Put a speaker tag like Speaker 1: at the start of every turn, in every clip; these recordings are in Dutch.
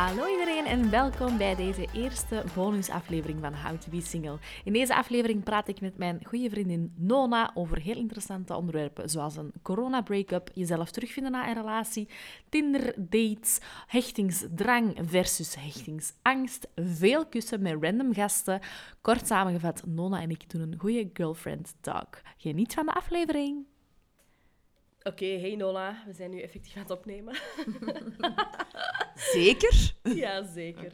Speaker 1: Hallo iedereen en welkom bij deze eerste bonusaflevering van How to Be Single. In deze aflevering praat ik met mijn goede vriendin Nona over heel interessante onderwerpen zoals een corona-breakup, jezelf terugvinden na een relatie, Tinder-dates, hechtingsdrang versus hechtingsangst, veel kussen met random gasten. Kort samengevat, Nona en ik doen een goede girlfriend talk. Geniet van de aflevering! Oké, hey Nona, we zijn nu effectief aan het opnemen.
Speaker 2: Zeker?
Speaker 1: Ja, zeker.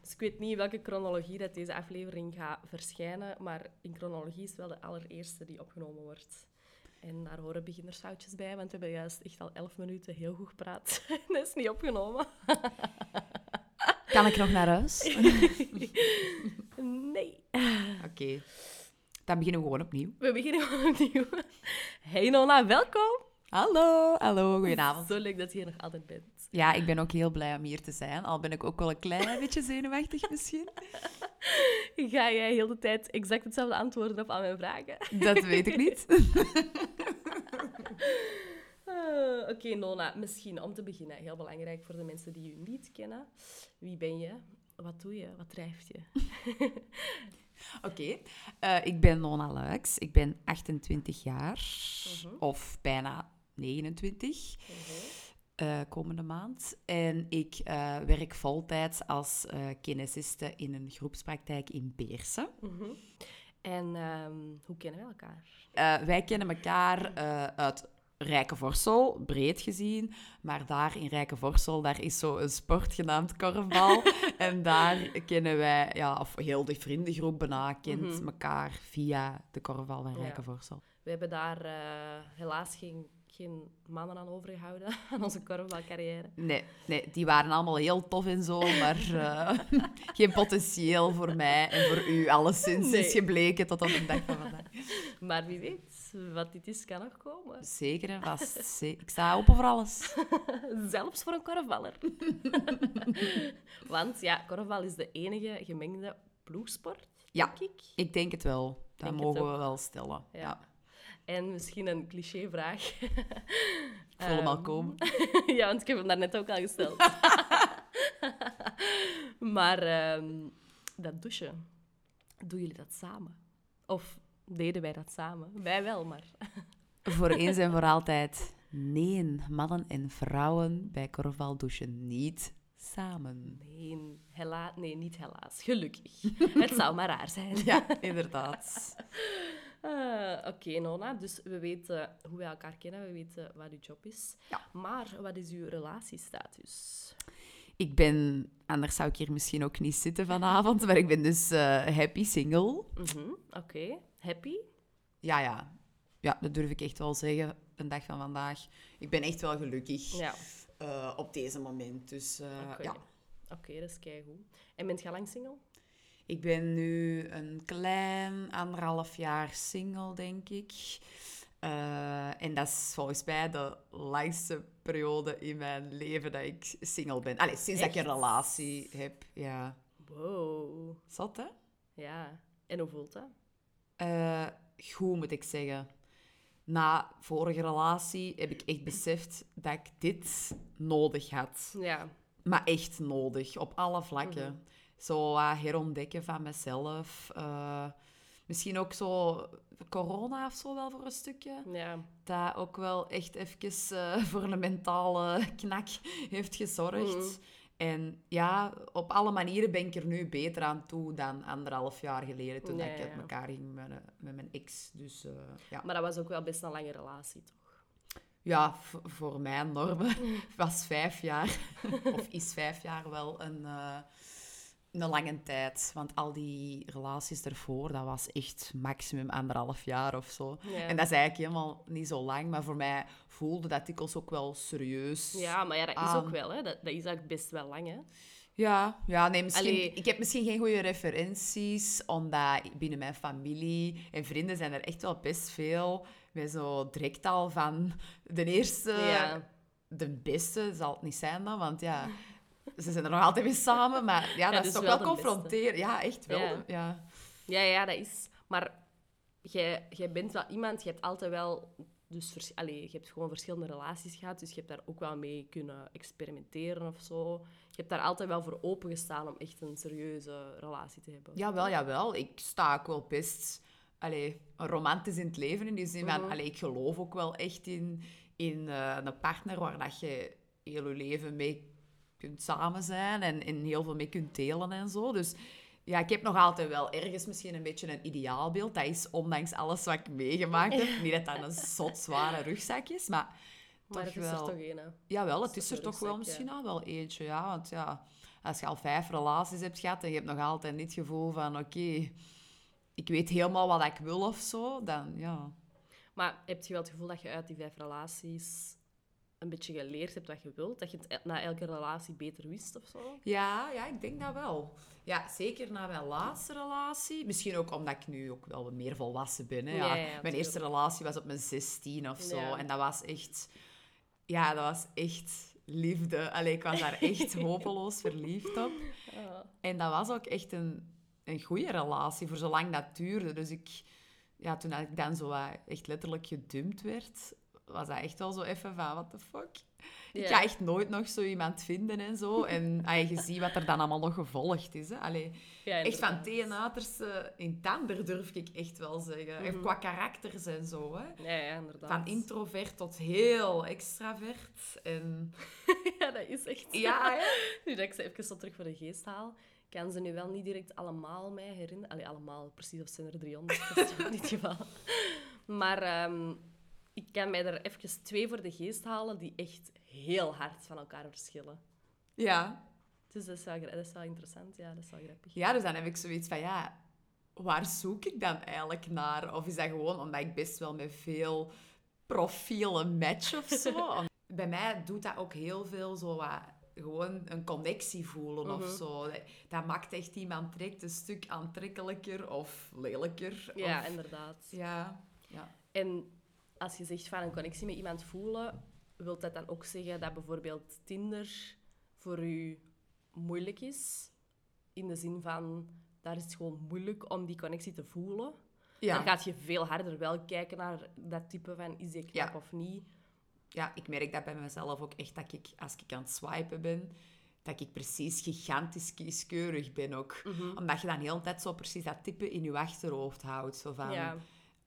Speaker 1: Dus ik weet niet welke chronologie dat deze aflevering gaat verschijnen, maar in chronologie is wel de allereerste die opgenomen wordt. En daar horen beginnersfoutjes bij, want we hebben juist echt al elf minuten heel goed gepraat. En dat is niet opgenomen.
Speaker 2: Kan ik nog naar huis?
Speaker 1: Nee.
Speaker 2: Oké. Dan beginnen we gewoon opnieuw.
Speaker 1: We beginnen gewoon opnieuw. Hey Nona, welkom.
Speaker 2: Hallo, hallo, goedenavond.
Speaker 1: Zo leuk dat je hier nog altijd bent.
Speaker 2: Ja, ik ben ook heel blij om hier te zijn. Al ben ik ook wel een klein beetje zenuwachtig misschien.
Speaker 1: Ga jij heel de tijd exact hetzelfde antwoorden op al mijn vragen?
Speaker 2: Dat weet ik niet.
Speaker 1: Ah, Oké, Nona, misschien om te beginnen, heel belangrijk voor de mensen die je niet kennen. Wie ben je? Wat doe je? Wat drijft je?
Speaker 2: Oké. Eh, ik ben Nona Luiks. Ik ben 28 jaar.
Speaker 1: Mhm.
Speaker 2: Of bijna 29. eh, komende maand. En ik eh, werk voltijds als eh kinesiste in een groepspraktijk in Beersen.
Speaker 1: Mhm. En ehm, hoe kennen we elkaar?
Speaker 2: Wij kennen elkaar uit Rijkenvorsel, breed gezien. Maar daar in Rijkenvorsel, daar is zo een sport genaamd korfbal. en daar kennen wij, ja, of heel de vriendengroep bijna kent
Speaker 1: Mhm.
Speaker 2: elkaar via de korfbal van
Speaker 1: Ja.
Speaker 2: Rijkenvorsel.
Speaker 1: We hebben daar helaas geen, geen mannen aan overgehouden, aan onze korfbalcarrière.
Speaker 2: Nee, nee, die waren allemaal heel tof en zo, maar eh, geen potentieel voor mij en voor u alleszins
Speaker 1: Nee.
Speaker 2: is gebleken tot op de dag van vandaag.
Speaker 1: Maar wie weet, wat dit is, kan nog komen.
Speaker 2: Zeker en vast. Ik sta open voor alles.
Speaker 1: Zelfs voor een korfballer. Want ja, korfbal is de enige gemengde ploegsport,
Speaker 2: Ja.
Speaker 1: denk ik.
Speaker 2: Ik denk het wel. Dat
Speaker 1: Denk
Speaker 2: mogen we wel stellen.
Speaker 1: Ja.
Speaker 2: Ja.
Speaker 1: En misschien een clichévraag.
Speaker 2: Ik voel hem al
Speaker 1: Ehm,
Speaker 2: komen.
Speaker 1: ja, want ik heb hem daarnet ook al gesteld. maar ehm, dat douchen, doen jullie dat samen? Of deden wij dat samen? Wij wel, maar...
Speaker 2: Voor eens en voor altijd. Nee, mannen en vrouwen bij korfbal douchen niet samen.
Speaker 1: Nee, hela nee, niet helaas. Gelukkig. Het zou maar raar zijn.
Speaker 2: Ja, inderdaad.
Speaker 1: Ah, Oké, Nona. Dus we weten hoe wij elkaar kennen. We weten wat uw job is.
Speaker 2: Ja.
Speaker 1: Maar wat is uw relatiestatus?
Speaker 2: Ik ben, anders zou ik hier misschien ook niet zitten vanavond, maar ik ben dus eh, happy single.
Speaker 1: Mhm, Oké. Happy?
Speaker 2: Ja, ja. Ja, dat durf ik echt wel zeggen, de dag van vandaag. Ik ben echt wel gelukkig
Speaker 1: Ja.
Speaker 2: eh, op deze moment. Dus eh,
Speaker 1: Oké.
Speaker 2: ja.
Speaker 1: Oké, dat is keigoed. En bent je lang single?
Speaker 2: Ik ben nu een klein anderhalf jaar single, denk ik. Eh, en dat is volgens mij de langste periode in mijn leven dat ik single ben. Allee, sinds dat ik een relatie heb. Ja.
Speaker 1: Wow.
Speaker 2: Zat, hè?
Speaker 1: Ja. En hoe voelt dat?
Speaker 2: Eh, goed, moet ik zeggen. Na vorige relatie heb ik echt beseft dat ik dit nodig had.
Speaker 1: Ja.
Speaker 2: Maar echt nodig, op alle vlakken.
Speaker 1: Mhm.
Speaker 2: Zo wat herontdekken van mezelf. Eh, misschien ook zo corona of zo wel voor een stukje.
Speaker 1: Ja.
Speaker 2: Dat ook wel echt even eh, voor een mentale knak heeft gezorgd. En ja, op alle manieren ben ik er nu beter aan toe dan anderhalf jaar geleden toen ik uit
Speaker 1: ja.
Speaker 2: elkaar ging met, mijn- met mijn ex. Dus eh, ja,
Speaker 1: Maar dat was ook wel best een lange relatie, toch?
Speaker 2: ja voor mijn normen was vijf jaar, of is vijf jaar wel een, eh, een lange tijd. Want al die relaties ervoor, dat was echt maximum anderhalf jaar of zo.
Speaker 1: Ja.
Speaker 2: En dat is eigenlijk helemaal niet zo lang, maar voor mij voelde dat dikwijls ook wel serieus.
Speaker 1: Ja, maar ja, dat is ook wel, hè. Dat, dat is eigenlijk best wel lang, hè.
Speaker 2: Ja, ja nee, misschien,
Speaker 1: Allee.
Speaker 2: ik heb misschien geen goede referenties, omdat binnen mijn familie en vrienden zijn er echt wel best veel met zo direct al van de eerste,
Speaker 1: ja.
Speaker 2: de beste zal het niet zijn dan, want ja, Ze zijn er nog altijd mee samen, maar ja, dat
Speaker 1: dus
Speaker 2: is toch
Speaker 1: wel
Speaker 2: confronteren. Ja, echt wel.
Speaker 1: Ja.
Speaker 2: Ja.
Speaker 1: Ja, ja, dat is... Maar jij, jij bent wel iemand... Je hebt altijd wel... Dus vers, allee, je hebt gewoon verschillende relaties gehad, dus je hebt daar ook wel mee kunnen experimenteren of zo. Je hebt daar altijd wel voor opengestaan om echt een serieuze relatie te hebben.
Speaker 2: Jawel, jawel. Ik sta ook wel best allee, romantisch in het leven. In die zin van,
Speaker 1: Mhm.
Speaker 2: allee, ik geloof ook wel echt in, in eh, een partner waar dat je heel je leven mee kunt samen zijn en, en heel veel mee kunt delen en zo. Dus ja, ik heb nog altijd wel ergens misschien een beetje een ideaalbeeld. Dat is ondanks alles wat ik meegemaakt heb. Niet dat dat een zot zware rugzak is, maar
Speaker 1: maar
Speaker 2: toch
Speaker 1: het is
Speaker 2: wel.
Speaker 1: er toch een, hè?
Speaker 2: Jawel, het
Speaker 1: is
Speaker 2: er toch wel misschien al wel eentje, ja. Want ja, als je al vijf relaties hebt gehad en je hebt nog altijd niet het gevoel van... Oké, ik weet helemaal wat ik wil of zo, dan ja...
Speaker 1: Maar heb je wel het gevoel dat je uit die vijf relaties een beetje geleerd hebt wat je wilt? Dat je het na elke relatie beter wist of zo?
Speaker 2: Ja, ja, ik denk dat wel. Ja, zeker na mijn laatste relatie. Misschien ook omdat ik nu ook wel meer volwassen ben. Hè. Ja,
Speaker 1: Ja, ja, ja,
Speaker 2: mijn
Speaker 1: tuurlijk.
Speaker 2: eerste relatie was op mijn 16 of zo. En dat was echt... Ja, dat was echt liefde. Allee, ik was daar echt hopeloos verliefd op. En dat was ook echt een, een goede relatie, voor zolang dat duurde. Dus ik, ja, toen ik dan zo echt letterlijk gedumpt werd, was dat echt wel zo even van, what the fuck? Ik ga echt nooit nog zo iemand vinden en zo. En ah, je ziet wat er dan allemaal nog gevolgd is. Hè. Allee,
Speaker 1: Ja,
Speaker 2: echt van
Speaker 1: inderdaad.
Speaker 2: tegenaterse in tander, durf ik echt wel zeggen. En Qua karakters en zo. Hè.
Speaker 1: Ja, ja, inderdaad.
Speaker 2: Van introvert tot heel extravert. En
Speaker 1: Ja, dat is echt...
Speaker 2: ja, hè.
Speaker 1: Nu dat ik ze even zo terug voor de geest haal, kan ze nu wel niet direct allemaal mij herinneren. Allee, allemaal, precies, of zijn er 300 dat is in dit geval. Maar ehm, ik kan mij er even twee voor de geest halen die echt heel hard van elkaar verschillen.
Speaker 2: ja.
Speaker 1: Dus dat is wel, dat is wel interessant, ja, dat is wel grappig.
Speaker 2: Ja, dus dan heb ik zoiets van, ja, waar zoek ik dan eigenlijk naar? Of is dat gewoon omdat ik best wel met veel profielen match of zo? Bij mij doet dat ook heel veel zo wat, gewoon een connectie voelen of
Speaker 1: Mhm.
Speaker 2: zo. Dat, dat maakt echt iemand direct een stuk aantrekkelijker of lelijker.
Speaker 1: Ja,
Speaker 2: of,
Speaker 1: inderdaad.
Speaker 2: ja, ja.
Speaker 1: En als je zegt van een connectie met iemand voelen, wil dat dan ook zeggen dat bijvoorbeeld Tinder voor u moeilijk is? In de zin van, daar is het gewoon moeilijk om die connectie te voelen.
Speaker 2: Ja.
Speaker 1: Dan gaat je veel harder wel kijken naar dat type van, is die knap
Speaker 2: Ja.
Speaker 1: of niet?
Speaker 2: ja, ik merk dat bij mezelf ook echt, dat ik, als ik aan het swipen ben, dat ik precies gigantisch kieskeurig ben ook.
Speaker 1: Mhm.
Speaker 2: Omdat je dan de hele tijd zo precies dat type in je achterhoofd houdt. Zo van,
Speaker 1: Ja.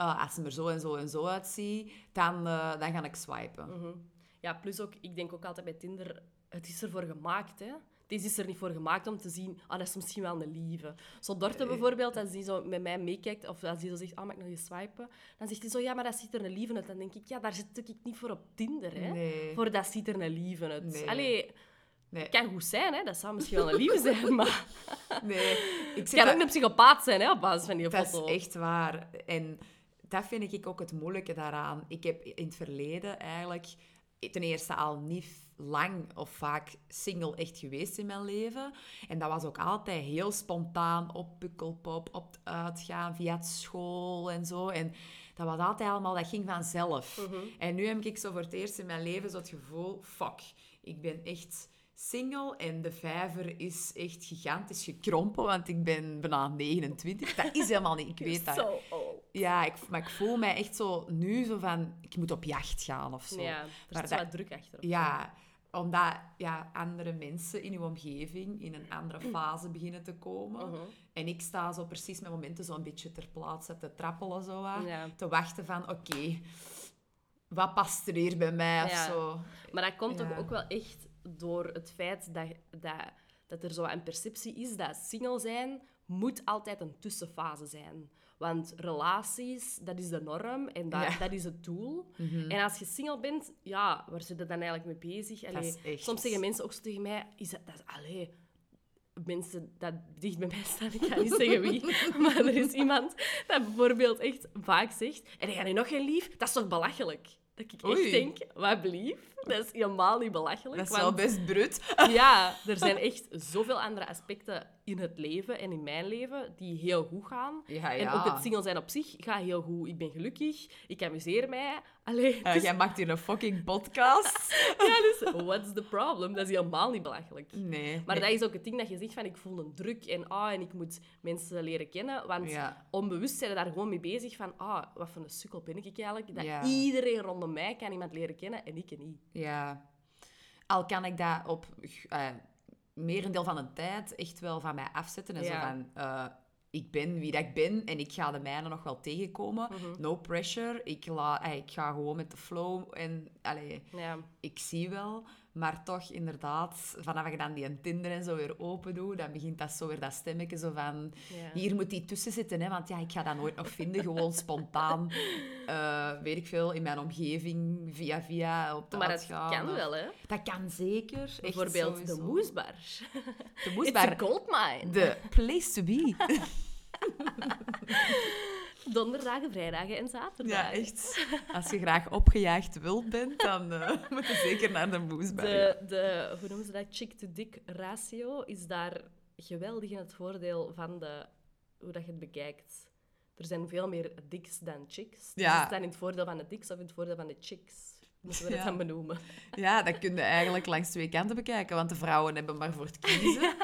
Speaker 2: Ah, als ze er zo en zo en zo uitziet, dan, eh, dan ga ik swipen.
Speaker 1: Mhm. Ja, plus ook, ik denk ook altijd bij Tinder, het is ervoor gemaakt, hè. Deze is er niet voor gemaakt om te zien, ah, dat is misschien wel een lieve. Zo Dorte bijvoorbeeld, als die zo met mij meekijkt, of als die zo zegt, ah, mag ik nog eens swipen? Dan zegt hij zo, ja, maar dat ziet er een lieve uit. Dan denk ik, ja, daar zit ik niet voor op Tinder, hè.
Speaker 2: Nee.
Speaker 1: Voor dat ziet er een lieve uit.
Speaker 2: Nee.
Speaker 1: Allee,
Speaker 2: Nee,
Speaker 1: kan goed zijn, hè. Dat zou misschien wel een lieve zijn, maar
Speaker 2: nee. Ik
Speaker 1: het kan
Speaker 2: daar-
Speaker 1: ook een psychopaat zijn, hè, op basis van die
Speaker 2: Dat
Speaker 1: foto.
Speaker 2: is echt waar. En dat vind ik ook het moeilijke daaraan. Ik heb in het verleden eigenlijk ten eerste al niet lang of vaak single echt geweest in mijn leven. En dat was ook altijd heel spontaan op Pukkelpop, op het uitgaan, via het school en zo. En dat was altijd allemaal, dat ging vanzelf. En nu heb ik zo voor het eerst in mijn leven zo het gevoel, fuck, ik ben echt single en de vijver is echt gigantisch gekrompen, want ik ben bijna 29. Dat is helemaal niet, ik weet dat.
Speaker 1: Zo old.
Speaker 2: Ja, ik, maar ik voel mij echt zo nu zo van, ik moet op jacht gaan of zo.
Speaker 1: Ja, er zo
Speaker 2: dat-
Speaker 1: wat druk achter.
Speaker 2: Ja, omdat ja, andere mensen in uw omgeving in een andere fase beginnen te komen.
Speaker 1: Mhm.
Speaker 2: En ik sta zo precies met momenten zo een beetje ter plaatse te trappelen, zo,
Speaker 1: Ja.
Speaker 2: te wachten van, oké, wat past er hier bij mij of zo.
Speaker 1: Maar dat komt toch ook wel echt door het feit dat, dat, dat er zo een perceptie is dat single zijn moet altijd een tussenfase zijn. Want relaties, dat is de norm en dat,
Speaker 2: Ja. Mhm.
Speaker 1: dat is het doel. En als je single bent, ja, waar zit je dan eigenlijk mee bezig? Allee,
Speaker 2: is echt-
Speaker 1: Soms zeggen mensen ook zo tegen mij, is dat, dat is, allee, mensen dat dicht bij mij staan, ik ga niet zeggen wie, maar er is iemand dat bijvoorbeeld echt vaak zegt, en ga je nog geen lief? Dat is toch belachelijk? Dat ik
Speaker 2: Oei.
Speaker 1: echt denk, wat blief, dat is helemaal niet belachelijk.
Speaker 2: Dat is wel
Speaker 1: want-
Speaker 2: best brut.
Speaker 1: Ja, er zijn echt zoveel andere aspecten in het leven en in mijn leven die heel goed gaan.
Speaker 2: Ja,
Speaker 1: En ook het single zijn op zich gaat heel goed. Ik ben gelukkig, ik amuseer mij. Allee,
Speaker 2: Eh,
Speaker 1: is-
Speaker 2: jij maakt hier een fucking podcast.
Speaker 1: ja, dus what's the problem? Dat is helemaal niet belachelijk.
Speaker 2: Nee.
Speaker 1: Maar
Speaker 2: nee.
Speaker 1: dat is ook het ding dat je zegt van ik voel een druk en ah, en ik moet mensen leren kennen. Want
Speaker 2: Ja.
Speaker 1: onbewust zijn we daar gewoon mee bezig van ah, wat voor een sukkel ben ik eigenlijk. Dat iedereen rondom mij kan iemand leren kennen en ik niet.
Speaker 2: Ja. Al kan ik dat op eh merendeel van de tijd echt wel van mij afzetten. En zo van, eh, ik ben wie dat ik ben en ik ga de mijne nog wel tegenkomen.
Speaker 1: Mhm.
Speaker 2: No pressure. Ik, la, eh, ik ga gewoon met de flow en allee,
Speaker 1: Ja.
Speaker 2: ik zie wel. Maar toch, inderdaad, vanaf je dan die Tinder en zo weer open doet, dan begint dat zo weer dat stemmetje zo van...
Speaker 1: Ja.
Speaker 2: Hier moet die tussen zitten, hè, want ja, ik ga dat nooit nog vinden. Gewoon spontaan, eh, weet ik veel, in mijn omgeving, via via, op de
Speaker 1: Maar
Speaker 2: gaan,
Speaker 1: kan
Speaker 2: of-
Speaker 1: wel, hè?
Speaker 2: Dat kan zeker. echt
Speaker 1: Bijvoorbeeld de moesbar.
Speaker 2: De
Speaker 1: It's
Speaker 2: moesbar.
Speaker 1: a goldmine.
Speaker 2: De place to be.
Speaker 1: Donderdagen, vrijdagen en zaterdagen.
Speaker 2: Ja, echt. Als je graag opgejaagd wild bent, dan eh, moet je zeker naar de moesbar.
Speaker 1: De, de, hoe noemen ze dat? Chick-to-dick ratio is daar geweldig in het voordeel van de, hoe dat je het bekijkt. Er zijn veel meer dicks dan chicks. Dus
Speaker 2: Ja.
Speaker 1: is het dan in het voordeel van de dicks of in het voordeel van de chicks? Moeten we dat dan benoemen?
Speaker 2: Ja, dat kun je eigenlijk langs twee kanten bekijken, want de vrouwen hebben maar voor het kiezen.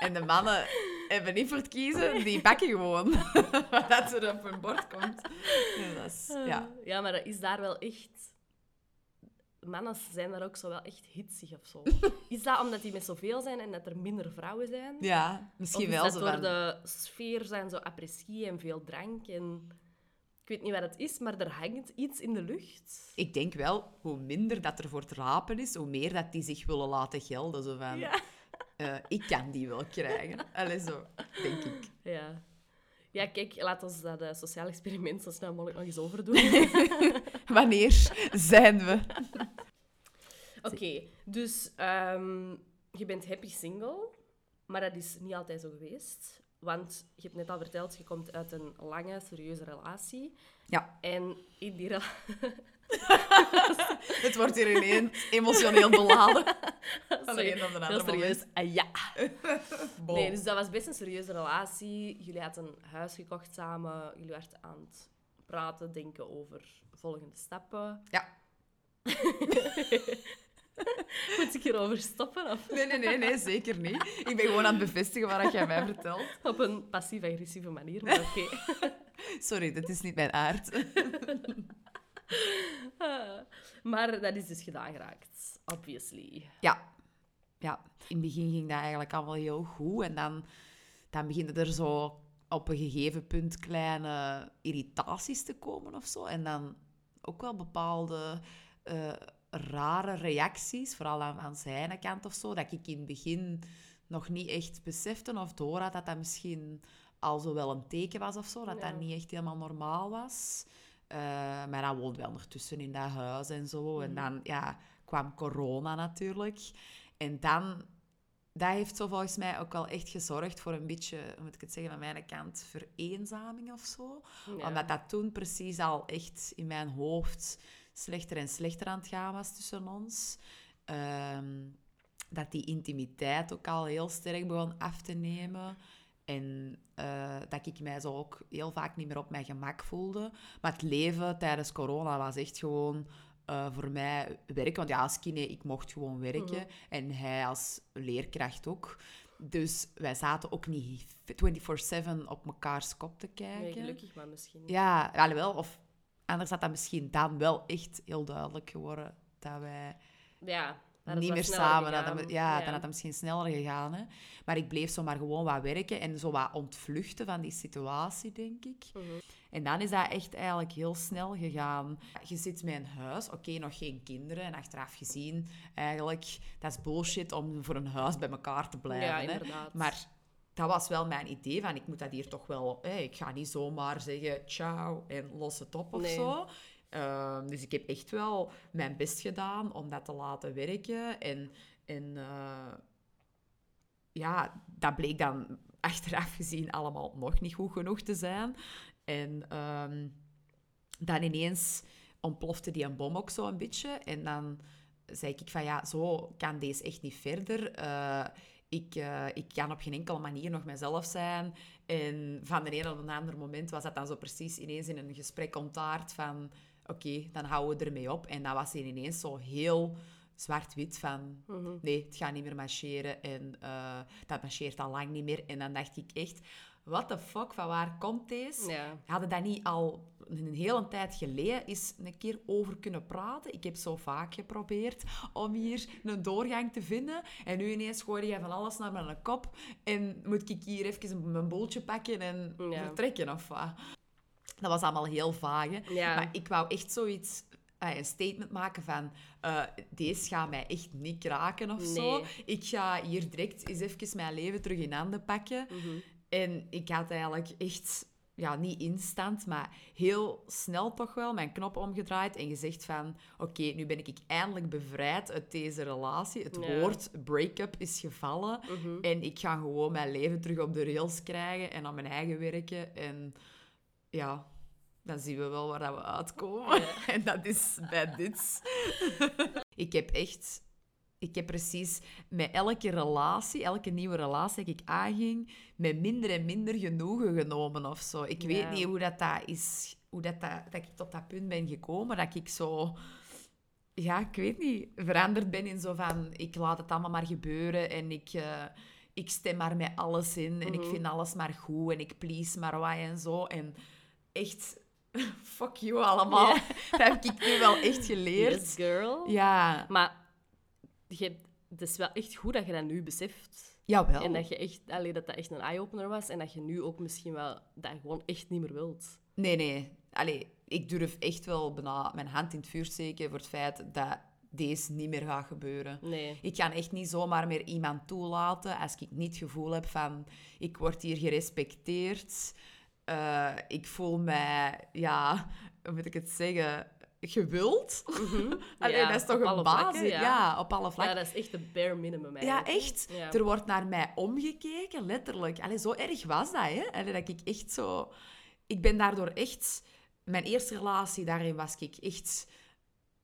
Speaker 2: En de mannen hebben niet voor het kiezen, die pakken gewoon wat er op hun bord komt. Ja, dat is, ja.
Speaker 1: ja, maar dat is daar wel echt... Mannen zijn daar ook zo wel echt hitsig of zo. Is dat omdat die met zoveel zijn en dat er minder vrouwen zijn?
Speaker 2: ja, misschien
Speaker 1: of is
Speaker 2: wel
Speaker 1: dat
Speaker 2: zo
Speaker 1: door
Speaker 2: van...
Speaker 1: de sfeer zijn zo apres-ski en veel drank en... Ik weet niet wat het is, maar er hangt iets in de lucht.
Speaker 2: Ik denk wel, hoe minder dat er voor het rapen is, hoe meer dat die zich willen laten gelden. Zo van,
Speaker 1: Ja.
Speaker 2: Eh, ik kan die wel krijgen. Allee, zo, denk ik.
Speaker 1: Ja. Ja, kijk, laat ons dat eh, sociaal experiment zo snel mogelijk nog eens overdoen.
Speaker 2: Wanneer zijn we?
Speaker 1: Oké, dus ehm, je bent happy single, maar dat is niet altijd zo geweest. Want je hebt net al verteld, je komt uit een lange, serieuze relatie.
Speaker 2: Ja,
Speaker 1: En in die relatie...
Speaker 2: het wordt hier ineens emotioneel beladen. Van de een op de andere
Speaker 1: serieus. Ah, ja. Nee, dus dat was best een serieuze relatie. Jullie hadden een huis gekocht samen. Jullie waren aan het praten, denken over volgende stappen.
Speaker 2: Ja.
Speaker 1: Moet ik hierover stoppen? Of
Speaker 2: Nee, nee, nee, nee, zeker niet. Ik ben gewoon aan het bevestigen wat jij mij vertelt.
Speaker 1: op een passief-agressieve manier, maar oké.
Speaker 2: Sorry, dat is niet mijn aard.
Speaker 1: maar dat is dus gedaan geraakt, obviously.
Speaker 2: Ja. ja. In het begin ging dat eigenlijk allemaal heel goed. En dan, dan beginnen er zo op een gegeven punt kleine irritaties te komen of zo. En dan ook wel bepaalde eh, rare reacties, vooral aan, aan zijn kant of zo, dat ik in het begin nog niet echt besefte of door had dat dat misschien al zo wel een teken was of zo, dat
Speaker 1: Ja.
Speaker 2: dat niet echt helemaal normaal was. Eh, maar dat woont wel ondertussen in dat huis en zo. En
Speaker 1: Mhm.
Speaker 2: dan ja, kwam corona natuurlijk. En dan, dat heeft zo volgens mij ook wel echt gezorgd voor een beetje, hoe moet ik het zeggen, aan mijn kant, vereenzaming of zo.
Speaker 1: Ja.
Speaker 2: Omdat dat toen precies al echt in mijn hoofd slechter en slechter aan het gaan was tussen ons. Ehm, dat die intimiteit ook al heel sterk begon af te nemen. En eh, dat ik mij zo ook heel vaak niet meer op mijn gemak voelde. Maar het leven tijdens corona was echt gewoon eh, voor mij werken. Want ja, als kine, ik mocht gewoon werken.
Speaker 1: Mhm.
Speaker 2: En hij als leerkracht ook. Dus wij zaten ook niet 24-7 op mekaars kop te kijken.
Speaker 1: Nee, gelukkig maar misschien.
Speaker 2: Ja, alhoewel, of anders had dat misschien dan wel echt heel duidelijk geworden dat wij
Speaker 1: Ja,
Speaker 2: niet meer samen. Ja, dan had dat misschien sneller gegaan. Hè. Maar ik bleef zo maar gewoon wat werken en zo wat ontvluchten van die situatie, denk ik.
Speaker 1: Mhm.
Speaker 2: En dan is dat echt eigenlijk heel snel gegaan. Je zit met een huis, oké, nog geen kinderen. En achteraf gezien, eigenlijk, dat is bullshit om voor een huis bij elkaar te blijven.
Speaker 1: Ja,
Speaker 2: hè. Maar dat was wel mijn idee van, ik moet dat hier toch wel... Hè, ik ga niet zomaar zeggen ciao en los het op of
Speaker 1: Nee.
Speaker 2: zo. Ehm, dus ik heb echt wel mijn best gedaan om dat te laten werken. En, en eh, ja, dat bleek dan achteraf gezien allemaal nog niet goed genoeg te zijn. En ehm, dan ineens ontplofte die een bom ook zo een beetje. En dan zei ik van ja, zo kan deze echt niet verder. Eh, ik, eh, ik kan op geen enkele manier nog mezelf zijn. En van de ene op een ander moment was dat dan zo precies ineens in een gesprek ontaard van... Oké, dan houden we ermee op. En dat was hij ineens zo heel zwart-wit van... Nee, het gaat niet meer marcheren. En uh, dat marcheert al lang niet meer. En dan dacht ik echt... What the fuck, van waar komt deze?
Speaker 1: Ja.
Speaker 2: Hadden dat niet al een hele tijd geleden eens een keer over kunnen praten? Ik heb zo vaak geprobeerd om hier een doorgang te vinden. En nu ineens gooi je van alles naar mijn kop. En moet ik hier even mijn boeltje pakken en
Speaker 1: Ja.
Speaker 2: vertrekken of wat? Dat was allemaal heel vaag.
Speaker 1: Ja.
Speaker 2: Maar ik wou echt zoiets... eh, Een statement maken van... eh, deze gaat mij echt niet kraken of zo. Ik ga hier direct eens even mijn leven terug in handen pakken.
Speaker 1: Mhm.
Speaker 2: En ik had eigenlijk echt, ja, niet instant, maar heel snel toch wel mijn knop omgedraaid en gezegd van, oké, nu ben ik eindelijk bevrijd uit deze relatie. Het woord break-up is gevallen
Speaker 1: Mhm.
Speaker 2: en ik ga gewoon mijn leven terug op de rails krijgen en aan mijn eigen werken. En ja, dan zien we wel waar dat we uitkomen. En dat is bij dit. ik heb echt... Ik heb precies met elke relatie, elke nieuwe relatie die ik aanging, met minder en minder genoegen genomen of zo. Ik weet niet hoe dat, dat is, hoe dat, dat, dat ik tot dat punt ben gekomen, dat ik zo... Ja, ik weet niet, veranderd ben in zo van, ik laat het allemaal maar gebeuren en ik, eh, ik stem maar met alles in en ik vind alles maar goed en ik please maar wat en zo. En echt, fuck you allemaal. Dat heb ik nu wel echt geleerd.
Speaker 1: Yes, girl.
Speaker 2: Ja,
Speaker 1: Maar je, het is wel echt goed dat je dat nu beseft.
Speaker 2: jawel.
Speaker 1: En dat, je echt, allee, dat dat echt een eye-opener was. En dat je nu ook misschien wel dat gewoon echt niet meer wilt.
Speaker 2: Nee, nee. Allee, ik durf echt wel bijna mijn hand in het vuur steken voor het feit dat deze niet meer gaat gebeuren.
Speaker 1: Nee.
Speaker 2: Ik kan echt niet zomaar meer iemand toelaten als ik niet het gevoel heb van... Ik word hier gerespecteerd. Eh, ik voel mij, ja... Hoe moet ik het zeggen? Gewild. Allee,
Speaker 1: Ja,
Speaker 2: dat is toch een basis?
Speaker 1: vlakken,
Speaker 2: ja.
Speaker 1: ja.
Speaker 2: op alle
Speaker 1: Ja,
Speaker 2: vlakken.
Speaker 1: dat is echt de bare minimum
Speaker 2: Ja,
Speaker 1: eigenlijk.
Speaker 2: echt.
Speaker 1: Ja.
Speaker 2: Er wordt naar mij omgekeken, letterlijk. Allee, zo erg was dat, hè? Allee, dat ik echt zo... Ik ben daardoor echt... Mijn eerste relatie, daarin was ik echt...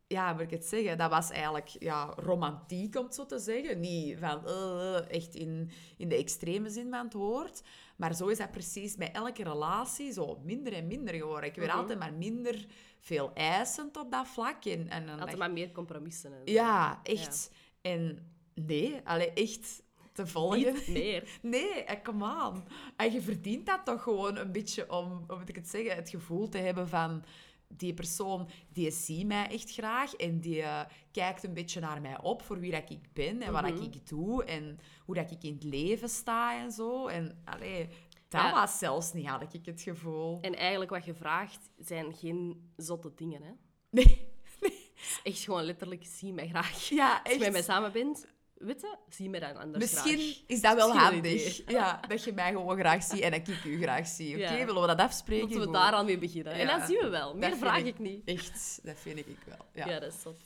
Speaker 2: Ja, moet ik het zeggen? Dat was eigenlijk ja, romantiek, om het zo te zeggen. Niet van... eh, echt in, in de extreme zin van het woord. Maar zo is dat precies bij elke relatie zo minder en minder geworden. Ik werd
Speaker 1: Mhm.
Speaker 2: altijd maar minder veel eisend op dat vlak. En, en
Speaker 1: Altijd maar meer compromissen.
Speaker 2: Ja, echt. En nee, allee, echt te volgen.
Speaker 1: Niet meer.
Speaker 2: Nee, eh, come on. En je verdient dat toch gewoon een beetje om, hoe moet ik het zeggen, het gevoel te hebben van die persoon, die ziet mij echt graag en die eh, kijkt een beetje naar mij op voor wie dat ik ben en wat
Speaker 1: Mhm.
Speaker 2: dat ik doe en hoe dat ik in het leven sta en zo. En allee, dat
Speaker 1: Ja.
Speaker 2: was zelfs niet, had ik het gevoel.
Speaker 1: En eigenlijk wat je vraagt, zijn geen zotte dingen. Hè?
Speaker 2: Nee,
Speaker 1: echt gewoon letterlijk, zie mij graag.
Speaker 2: ja,
Speaker 1: Als je met mij samen bent, weet je, zie mij dan anders
Speaker 2: Misschien
Speaker 1: graag.
Speaker 2: is dat wel
Speaker 1: Misschien
Speaker 2: handig. Ja, dat je mij gewoon graag ziet en dat ik u graag zie. Oké,
Speaker 1: Ja.
Speaker 2: willen we dat afspreken?
Speaker 1: Moeten we daar aan mee beginnen. En
Speaker 2: Ja.
Speaker 1: dan zien we wel.
Speaker 2: Dat
Speaker 1: Meer vraag
Speaker 2: ik-
Speaker 1: ik niet.
Speaker 2: Echt, dat vind ik wel. Ja.
Speaker 1: Ja. dat is zot.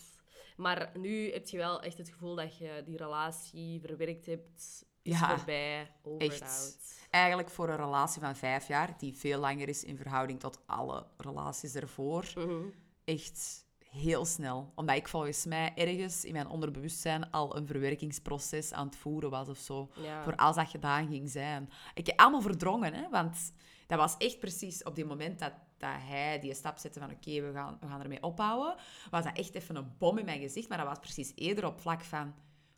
Speaker 1: Maar nu heb je wel echt het gevoel dat je die relatie verwerkt hebt. Is voorbij, over
Speaker 2: echt.
Speaker 1: out.
Speaker 2: Eigenlijk voor een relatie van vijf jaar, die veel langer is in verhouding tot alle relaties ervoor,
Speaker 1: Mhm.
Speaker 2: echt heel snel. Omdat ik volgens mij ergens in mijn onderbewustzijn al een verwerkingsproces aan het voeren was of zo.
Speaker 1: Ja.
Speaker 2: Voor als dat gedaan ging zijn. Ik heb allemaal verdrongen, hè, want dat was echt precies op die moment dat, dat hij die stap zette van oké, we, gaan, we gaan ermee ophouden, was dat echt even een bom in mijn gezicht. Maar dat was precies eerder op vlak van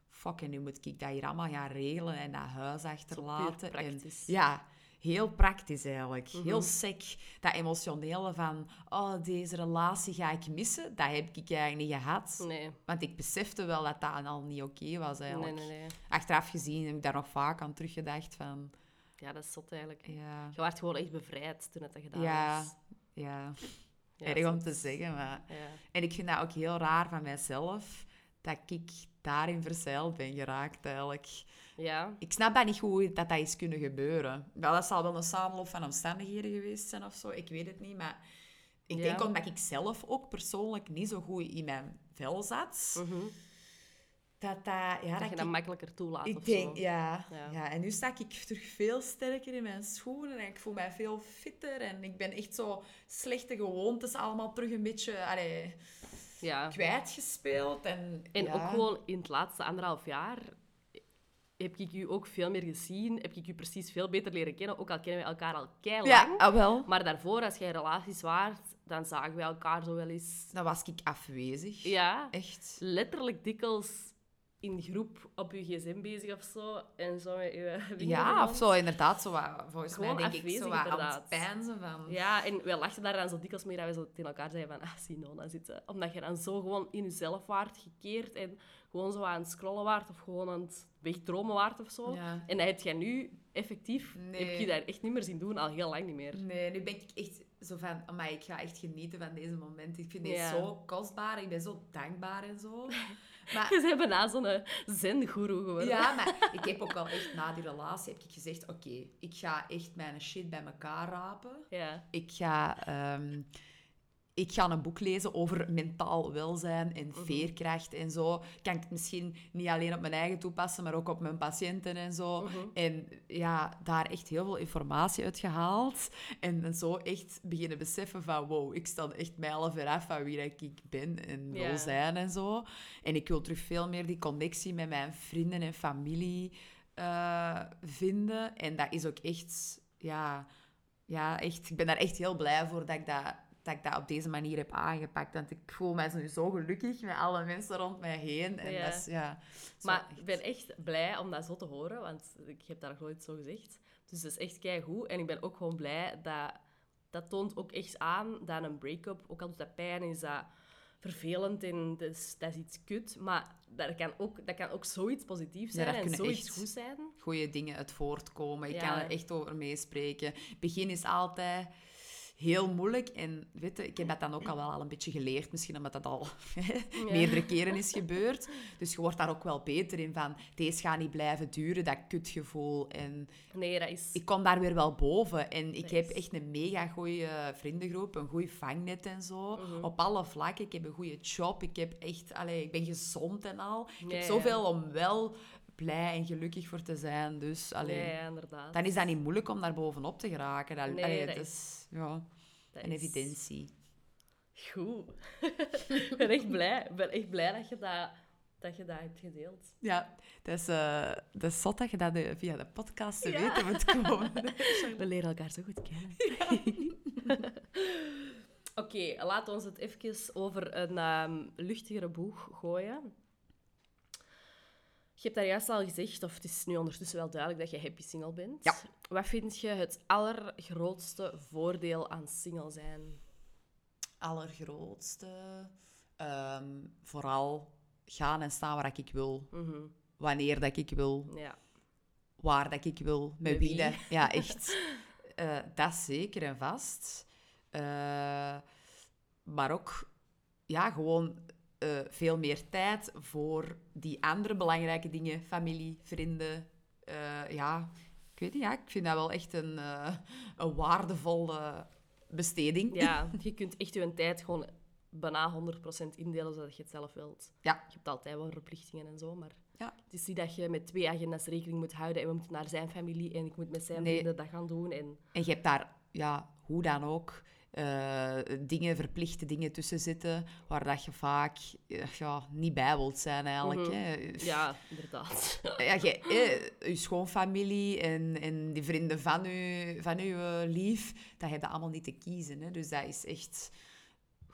Speaker 2: fuck, en nu moet ik dat hier allemaal gaan regelen en dat huis achterlaten. En, ja, heel praktisch eigenlijk.
Speaker 1: Mhm.
Speaker 2: Heel sec. Dat emotionele van, oh, deze relatie ga ik missen, dat heb ik eigenlijk niet gehad.
Speaker 1: Nee.
Speaker 2: Want ik besefte wel dat dat al niet oké was eigenlijk.
Speaker 1: nee, nee.
Speaker 2: Achteraf gezien heb ik daar nog vaak aan teruggedacht van...
Speaker 1: Ja, dat is zot eigenlijk.
Speaker 2: Ja,
Speaker 1: Je werd gewoon echt bevrijd toen het dat gedaan
Speaker 2: ja,
Speaker 1: was.
Speaker 2: ja.
Speaker 1: Ja,
Speaker 2: erg om te zeggen, maar...
Speaker 1: Ja.
Speaker 2: En ik vind dat ook heel raar van mijzelf, dat ik daarin verzeild ben geraakt eigenlijk.
Speaker 1: ja.
Speaker 2: Ik snap dat niet goed hoe dat, dat is kunnen gebeuren. Wel, dat zal wel een samenloop van omstandigheden geweest zijn of zo, ik weet het niet, maar... Ik
Speaker 1: Ja.
Speaker 2: denk omdat ik zelf ook persoonlijk niet zo goed in mijn vel zat,
Speaker 1: Mhm.
Speaker 2: dat, dat, ja,
Speaker 1: dat, je
Speaker 2: ik-
Speaker 1: dat makkelijker toelaat
Speaker 2: Ik
Speaker 1: of
Speaker 2: denk,
Speaker 1: zo.
Speaker 2: ja,
Speaker 1: Ja.
Speaker 2: ja. En nu sta ik terug veel sterker in mijn schoenen en ik voel mij veel fitter. En ik ben echt zo slechte gewoontes allemaal terug een beetje allee,
Speaker 1: Ja.
Speaker 2: kwijtgespeeld. En,
Speaker 1: En
Speaker 2: ja.
Speaker 1: ook gewoon in het laatste anderhalf jaar heb ik u ook veel meer gezien. Heb ik u precies veel beter leren kennen. Ook al kennen we elkaar al keilang.
Speaker 2: Ja, ah, wel.
Speaker 1: Maar daarvoor, als jij in relaties waart, dan zagen we elkaar zo wel eens...
Speaker 2: Dan was ik afwezig.
Speaker 1: Ja,
Speaker 2: Echt.
Speaker 1: letterlijk dikwijls in groep op je gsm bezig of zo. En zo met je
Speaker 2: Ja, of zo inderdaad. Zo wat, volgens
Speaker 1: Gewoon
Speaker 2: mij denk ik zo wat aan
Speaker 1: inderdaad.
Speaker 2: het pijnzen van...
Speaker 1: Ja, en wij lachten daar dan zo dikwijls mee dat we zo tegen elkaar zeiden van ah, zie Nona zitten. Omdat je dan zo gewoon in jezelf waart gekeerd en gewoon zo aan het scrollen waart of gewoon aan het wegdromen waart of zo.
Speaker 2: Ja.
Speaker 1: En dat heb jij nu effectief,
Speaker 2: Nee.
Speaker 1: heb je dat echt niet meer zien doen, al heel lang niet meer.
Speaker 2: Nee, nu ben ik echt zo van... Maar ik ga echt genieten van deze moment. Ik vind
Speaker 1: Ja.
Speaker 2: zo kostbaar. Ik ben zo dankbaar en zo. Maar
Speaker 1: Je bent bijna zo'n zen-guru geworden.
Speaker 2: Ja, maar ik heb ook wel echt na die relatie heb ik gezegd: oké, ik ga echt mijn shit bij elkaar rapen.
Speaker 1: Ja.
Speaker 2: Ik ga, ehm, ik ga een boek lezen over mentaal welzijn en veerkracht en zo. Kan ik het misschien niet alleen op mijn eigen toepassen, maar ook op mijn patiënten en zo. En ja, daar echt heel veel informatie uit gehaald. En, en zo echt beginnen beseffen van wow, ik sta echt mijlen veraf van wie dat ik ben en wil zijn en zo. En ik wil terug veel meer die connectie met mijn vrienden en familie eh, vinden. En dat is ook echt, ja, ja, echt, ik ben daar echt heel blij voor dat ik dat, dat ik dat op deze manier heb aangepakt. Want ik voel mij nu zo gelukkig met alle mensen rond mij heen. En
Speaker 1: Ja.
Speaker 2: dat is, ja...
Speaker 1: Maar
Speaker 2: echt-
Speaker 1: ik ben echt blij om dat zo te horen, want ik heb dat nog nooit zo gezegd. Dus dat is echt keigoed. En ik ben ook gewoon blij dat... Dat toont ook echt aan dat een break-up, ook al doet dat pijn, is dat vervelend en dat is, dat is iets kut. Maar dat kan ook, dat kan ook zoiets positiefs
Speaker 2: Ja,
Speaker 1: zijn
Speaker 2: daar
Speaker 1: en zoiets goed zijn.
Speaker 2: goede dingen uit voortkomen. Ik
Speaker 1: Ja.
Speaker 2: kan er echt over meespreken. Begin is altijd heel moeilijk. En weet je, ik heb dat dan ook al wel al een beetje geleerd. Misschien omdat dat al meerdere keren is gebeurd. Dus je wordt daar ook wel beter in van... Deze gaat niet blijven duren, dat kutgevoel. En
Speaker 1: Nee, dat is...
Speaker 2: ik kom daar weer wel boven. En ik
Speaker 1: Dat
Speaker 2: heb
Speaker 1: is-
Speaker 2: echt een mega goede vriendengroep, een goed vangnet en zo.
Speaker 1: Mhm.
Speaker 2: Op alle vlakken. Ik heb een goede job. Ik, heb echt, allee, ik ben gezond en al. Ik heb
Speaker 1: ja.
Speaker 2: zoveel om wel blij en gelukkig voor te zijn. Dus allee,
Speaker 1: Ja, ja, inderdaad.
Speaker 2: dan is dat niet moeilijk om daar bovenop te geraken. Dat,
Speaker 1: Nee,
Speaker 2: allee,
Speaker 1: dat
Speaker 2: het
Speaker 1: is-
Speaker 2: is ja,
Speaker 1: Dat
Speaker 2: een
Speaker 1: is
Speaker 2: evidentie.
Speaker 1: Goed. ik ben echt blij. Ik ben echt blij dat je dat, dat, je dat hebt gedeeld.
Speaker 2: Ja, dat is, eh, dat is zot dat je dat eh, via de podcast te
Speaker 1: Ja.
Speaker 2: weten moet komen.
Speaker 1: We leren elkaar zo goed kennen. Oké, laten we ons het even over een ehm, luchtigere boeg gooien. Je hebt daar juist al gezegd, of het is nu ondertussen wel duidelijk dat je happy single bent.
Speaker 2: Ja.
Speaker 1: Wat vind je het allergrootste voordeel aan single zijn?
Speaker 2: Allergrootste. ehm, vooral gaan en staan waar ik wil.
Speaker 1: Mhm,
Speaker 2: Wanneer dat ik wil.
Speaker 1: Ja.
Speaker 2: Waar dat ik wil. Met wie.
Speaker 1: wie.
Speaker 2: Ja, echt. Eh, dat zeker en vast. Eh, maar ook ja, gewoon eh, veel meer tijd voor die andere belangrijke dingen. Familie, vrienden. Eh, ja, ik weet niet. Ja, ik vind dat wel echt een, eh, een waardevolle besteding.
Speaker 1: ja, je kunt echt je tijd gewoon bijna 100% indelen zodat je het zelf wilt.
Speaker 2: Ja.
Speaker 1: Je hebt altijd wel verplichtingen en zo, maar
Speaker 2: Ja.
Speaker 1: het is niet dat je met twee agendas rekening moet houden en we moeten naar zijn familie en ik moet met zijn
Speaker 2: Nee.
Speaker 1: vrienden dat gaan doen. En
Speaker 2: En je hebt daar, ja, hoe dan ook, eh, dingen, verplichte dingen tussen zitten, waar dat je vaak eh, ja, niet bij wilt zijn eigenlijk.
Speaker 1: Mhm.
Speaker 2: hè.
Speaker 1: ja, inderdaad.
Speaker 2: Ja, je, eh, je schoonfamilie en, en die vrienden van je, van eh, lief, dat heb je allemaal niet te kiezen. Hè. Dus dat is echt...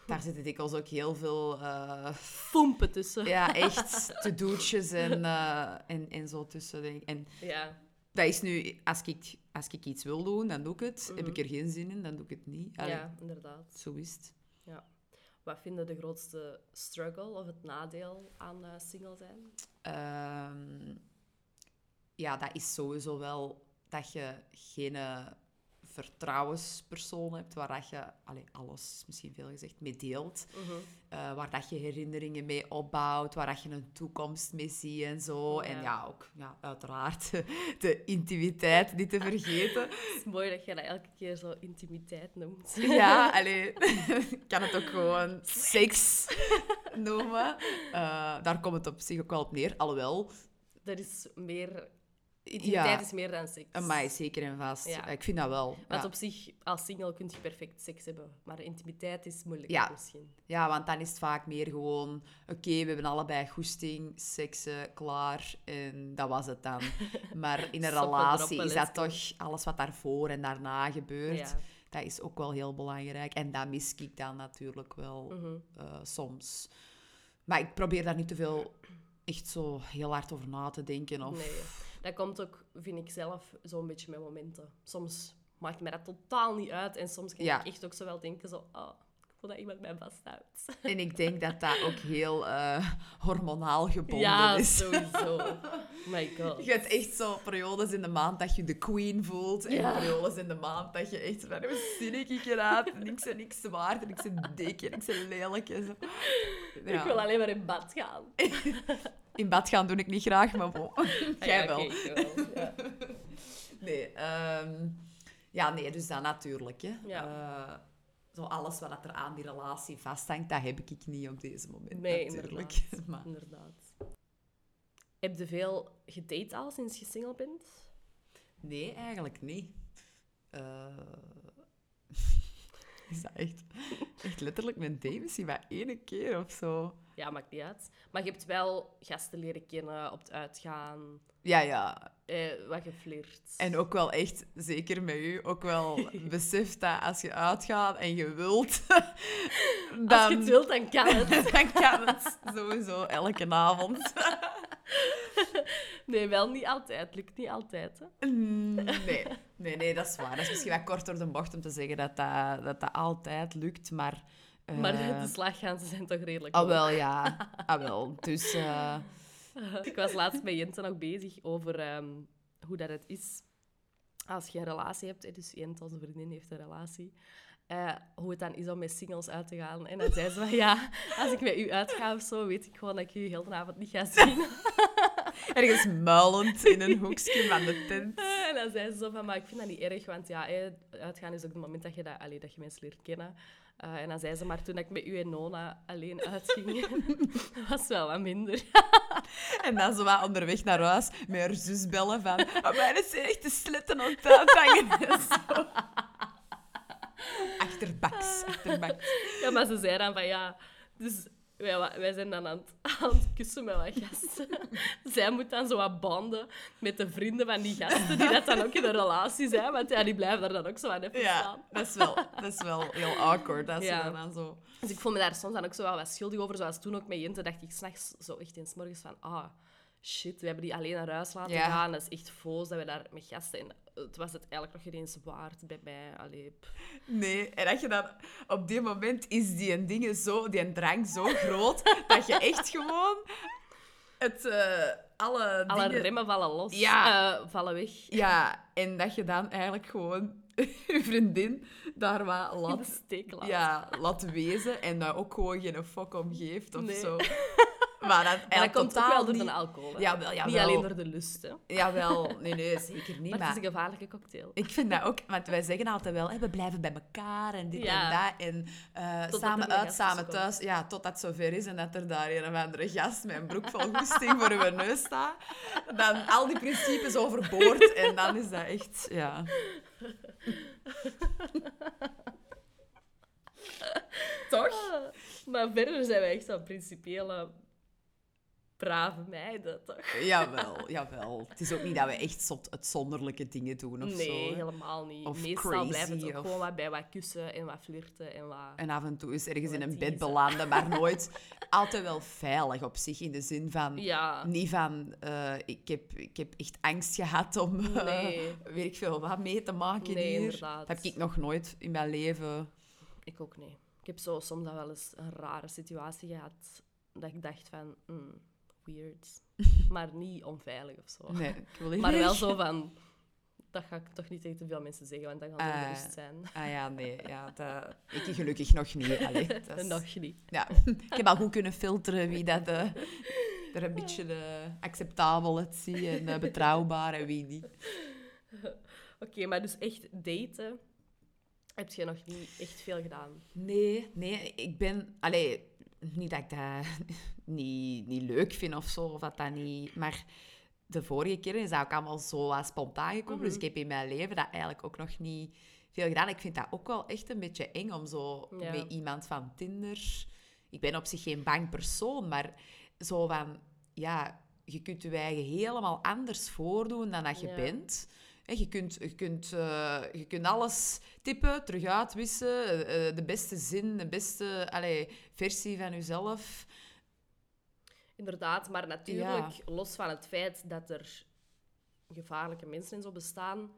Speaker 2: Daar zitten dikwijls ook heel veel... eh,
Speaker 1: Fompen tussen.
Speaker 2: ja, echt to-do'tjes en, eh, en, en zo tussen. En
Speaker 1: Ja.
Speaker 2: dat is nu... Als ik, als ik iets wil doen, dan doe ik het. Heb ik er geen zin in, dan doe ik het niet. Allee,
Speaker 1: ja, inderdaad.
Speaker 2: Zo is het.
Speaker 1: Wat vinden de grootste struggle of het nadeel aan eh, single zijn?
Speaker 2: Ehm, ja, dat is sowieso wel dat je geen eh, vertrouwenspersoon hebt, waar dat je allee, alles, misschien veel gezegd, mee deelt.
Speaker 1: Mhm.
Speaker 2: Eh, waar dat je herinneringen mee opbouwt, waar dat je een toekomst mee ziet en zo. En
Speaker 1: Ja.
Speaker 2: ook ja, uiteraard de intimiteit niet te vergeten.
Speaker 1: Het is mooi dat je dat elke keer zo intimiteit noemt.
Speaker 2: Ja, allee, ik kan het ook gewoon seks noemen. Eh, daar komt het op zich ook wel op neer. Alhoewel,
Speaker 1: Dat is meer... Intimiteit
Speaker 2: Ja.
Speaker 1: is meer dan seks.
Speaker 2: mij zeker en vast.
Speaker 1: Ja.
Speaker 2: Ik vind dat wel.
Speaker 1: Want
Speaker 2: Ja.
Speaker 1: op zich, als single kun je perfect seks hebben. Maar intimiteit is moeilijk misschien.
Speaker 2: ja, want dan is het vaak meer gewoon... Oké, we hebben allebei goesting, seksen, klaar. En dat was het dan. Maar in een relatie is dat toch alles wat daarvoor en daarna gebeurt. Dat is ook wel heel belangrijk. En dat mis ik dan natuurlijk wel
Speaker 1: Mhm.
Speaker 2: eh, soms. Maar ik probeer daar niet te veel echt zo heel hard over na te denken. Of...
Speaker 1: Nee. Dat komt ook, vind ik zelf, zo'n beetje met momenten. Soms maakt mij dat totaal niet uit. En soms kan
Speaker 2: Ja.
Speaker 1: ik echt ook zo wel denken, zo... Oh, ik voel dat iemand mij vasthoudt.
Speaker 2: En ik denk dat dat ook heel eh, hormonaal gebonden
Speaker 1: Ja,
Speaker 2: is.
Speaker 1: sowieso. My god.
Speaker 2: Je hebt echt zo periodes in de maand dat je de queen voelt. En
Speaker 1: Ja.
Speaker 2: periodes in de maand dat je echt van, hoe zin ik en niks zwaard en niks en dik en niks en lelijk. En zo.
Speaker 1: Ik
Speaker 2: Ja.
Speaker 1: wil alleen maar in bad gaan.
Speaker 2: In bad gaan doe ik niet graag, maar bon. Jij
Speaker 1: Ah, ja,
Speaker 2: wel.
Speaker 1: ik wel. Ja.
Speaker 2: Nee, ehm, ja, nee, dus dat natuurlijk. Hè.
Speaker 1: Ja.
Speaker 2: Eh, zo alles wat er aan die relatie vasthangt, dat heb ik niet op deze moment
Speaker 1: Nee,
Speaker 2: natuurlijk.
Speaker 1: inderdaad.
Speaker 2: Maar,
Speaker 1: inderdaad. Heb je veel gedate al sinds je single bent?
Speaker 2: nee, eigenlijk niet. Eh, is dat echt, echt letterlijk mijn date misschien maar één keer of zo?
Speaker 1: Ja, maakt niet uit. Maar je hebt wel gasten leren kennen op het uitgaan,
Speaker 2: Ja, ja.
Speaker 1: eh, wat geflirt.
Speaker 2: En ook wel echt, zeker met u, ook wel beseft dat als je uitgaat en je wilt, dan,
Speaker 1: Als je het wilt, dan kan het.
Speaker 2: dan kan het sowieso elke avond.
Speaker 1: Nee, wel niet altijd. Lukt niet altijd, hè.
Speaker 2: Mm, Nee, nee, nee, dat is waar. Dat is misschien wat kort door de bocht om te zeggen dat dat, dat, dat altijd lukt, maar... eh,
Speaker 1: Maar de slagganzen zijn toch redelijk
Speaker 2: Ah,
Speaker 1: hoog.
Speaker 2: wel, ja. Ah, wel. Dus... eh,
Speaker 1: Ik was laatst met Jente nog bezig over ehm, hoe dat het is als je een relatie hebt. hè, Dus Jente, onze vriendin, heeft een relatie. eh, hoe het dan is om met singles uit te gaan. En dan zei ze van, ja, als ik met u uitga of zo, weet ik gewoon dat ik u heel de avond niet ga zien.
Speaker 2: ergens muilend in een hoekje van de tent.
Speaker 1: en dan zei ze zo van, maar ik vind dat niet erg, want ja, hè, uitgaan is ook het moment dat je, dat, allee, dat je mensen leert kennen. Eh, en dan zei ze, maar toen ik met u en Nona alleen uitging, was wel wat minder.
Speaker 2: En dan zo wat onderweg naar huis met haar zus bellen van... Oh, mijn is echt de sletten aan het zo. Achterbaks, achterbaks.
Speaker 1: Ja, maar ze zei dan van ja, dus wij, wij zijn dan aan het, aan het kussen met wat gasten. Zij moet dan zo wat banden met de vrienden van die gasten, die dat dan ook in een relatie zijn, want ja, die blijven daar dan ook zo aan even
Speaker 2: Ja,
Speaker 1: staan.
Speaker 2: dat is wel, dat is wel heel awkward als
Speaker 1: Ja.
Speaker 2: je dan zo...
Speaker 1: Dus ik voel me daar soms dan ook zo wel wat schuldig over, zoals toen ook met Jente, dacht ik s'nachts zo echt eens morgens van, ah, shit, we hebben die alleen naar huis laten
Speaker 2: Ja.
Speaker 1: gaan, dat is echt foos dat we daar met gasten... En het was het eigenlijk nog geen eens waard bij mij. Allee.
Speaker 2: Nee, en dat je dan... Op die moment is die dingen zo... Die drang zo groot, dat je echt gewoon... Het... eh, alle
Speaker 1: alle
Speaker 2: dingen...
Speaker 1: remmen vallen los,
Speaker 2: Ja.
Speaker 1: eh, vallen weg.
Speaker 2: Ja, en dat je dan eigenlijk gewoon je vriendin daar wat laat, ja, laat wezen en daar ook gewoon geen fuck om geeft of
Speaker 1: Nee.
Speaker 2: zo. Maar dat,
Speaker 1: En dat
Speaker 2: eigenlijk
Speaker 1: komt ook wel door
Speaker 2: niet...
Speaker 1: de alcohol. Niet alleen door de lust, hè.
Speaker 2: Jawel, nee, nee, zeker niet.
Speaker 1: Maar
Speaker 2: Maar,
Speaker 1: het is een gevaarlijke cocktail.
Speaker 2: ik vind dat ook... Want wij zeggen altijd wel, hè, we blijven bij elkaar en dit
Speaker 1: Ja.
Speaker 2: en dat. En eh, samen uit, samen thuis. Ja, totdat het zover is en dat er daar een of andere gast met een broek vol goesting voor uw neus staat. Dan al die principes overboord en dan is dat echt... Ja... Toch?
Speaker 1: Ah, Maar verder zijn wij echt zo'n principiële, brave meiden, toch?
Speaker 2: Jawel, jawel. Het is ook niet dat we echt zot uitzonderlijke dingen doen of
Speaker 1: nee,
Speaker 2: zo. hè.
Speaker 1: helemaal niet.
Speaker 2: Of
Speaker 1: Meestal
Speaker 2: crazy,
Speaker 1: blijft het ook
Speaker 2: of-
Speaker 1: gewoon wat bij wat kussen en wat flirten en wat...
Speaker 2: En af en toe is ergens in een bed belanden, maar nooit altijd wel veilig op zich. In de zin van,
Speaker 1: Ja,
Speaker 2: niet van, eh, ik, heb, ik heb echt angst gehad om, eh,
Speaker 1: Nee.
Speaker 2: weet ik veel, wat mee te maken
Speaker 1: Nee,
Speaker 2: hier.
Speaker 1: inderdaad.
Speaker 2: Dat heb ik nog nooit in mijn leven.
Speaker 1: ik ook niet. Ik heb zo soms wel eens een rare situatie gehad dat ik dacht van, hmm, weird. maar niet onveilig of zo.
Speaker 2: Nee, ik wil
Speaker 1: Maar wel zo van... dat ga ik toch niet tegen te veel mensen zeggen, want dan gaan ze
Speaker 2: Ah,
Speaker 1: ongerust zijn.
Speaker 2: Ah ja, nee. Ja, dat... Ik gelukkig nog niet. Allee, dat is-
Speaker 1: Nog niet.
Speaker 2: Ja, ik heb al goed kunnen filteren wie dat eh, er een beetje eh, acceptabel het ziet en eh, betrouwbaar en wie niet.
Speaker 1: Oké, maar dus echt daten heb je nog niet echt veel gedaan.
Speaker 2: Nee, nee, ik ben... Allee, niet dat ik dat niet, niet leuk vind of zo, of dat dat niet... Maar de vorige keer is dat ook allemaal zo spontaan gekomen. Dus
Speaker 1: Mhm.
Speaker 2: ik heb in mijn leven dat eigenlijk ook nog niet veel gedaan. Ik vind dat ook wel echt een beetje eng om zo
Speaker 1: Ja.
Speaker 2: met iemand van Tinder... Ik ben op zich geen bang persoon, maar zo van... Ja, je kunt je eigen helemaal anders voordoen dan dat je
Speaker 1: Ja.
Speaker 2: bent. Je kunt, je, kunt, eh, je kunt alles typen, terug uitwissen, eh, eh, de beste zin, de beste allee, versie van jezelf.
Speaker 1: Inderdaad, maar natuurlijk, los van het feit dat er gevaarlijke mensen en zo bestaan,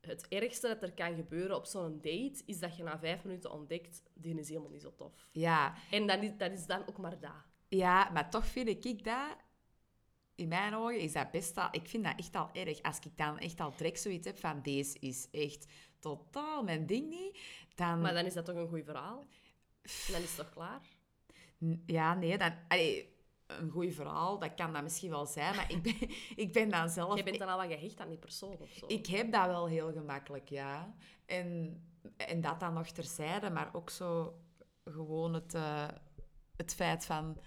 Speaker 1: het ergste dat er kan gebeuren op zo'n date, is dat je na vijf minuten ontdekt, die is helemaal niet zo tof.
Speaker 2: Ja,
Speaker 1: En dat is, dat is dan ook maar dat.
Speaker 2: ja, maar toch vind ik dat, in mijn ogen, is dat best al... Ik vind dat echt al erg. Als ik dan echt al trek zoiets heb van, deze is echt totaal mijn ding niet, dan...
Speaker 1: Maar dan is dat toch een goed verhaal? En dan is het toch klaar?
Speaker 2: Ja, nee, dan... allee, een goed verhaal, dat kan dat misschien wel zijn, maar ik ben, ik ben dan zelf...
Speaker 1: Je bent dan al wat gehecht aan die persoon of zo.
Speaker 2: Ik heb dat wel heel gemakkelijk, ja. En, en dat dan nog terzijde, maar ook zo gewoon het, eh, het feit van...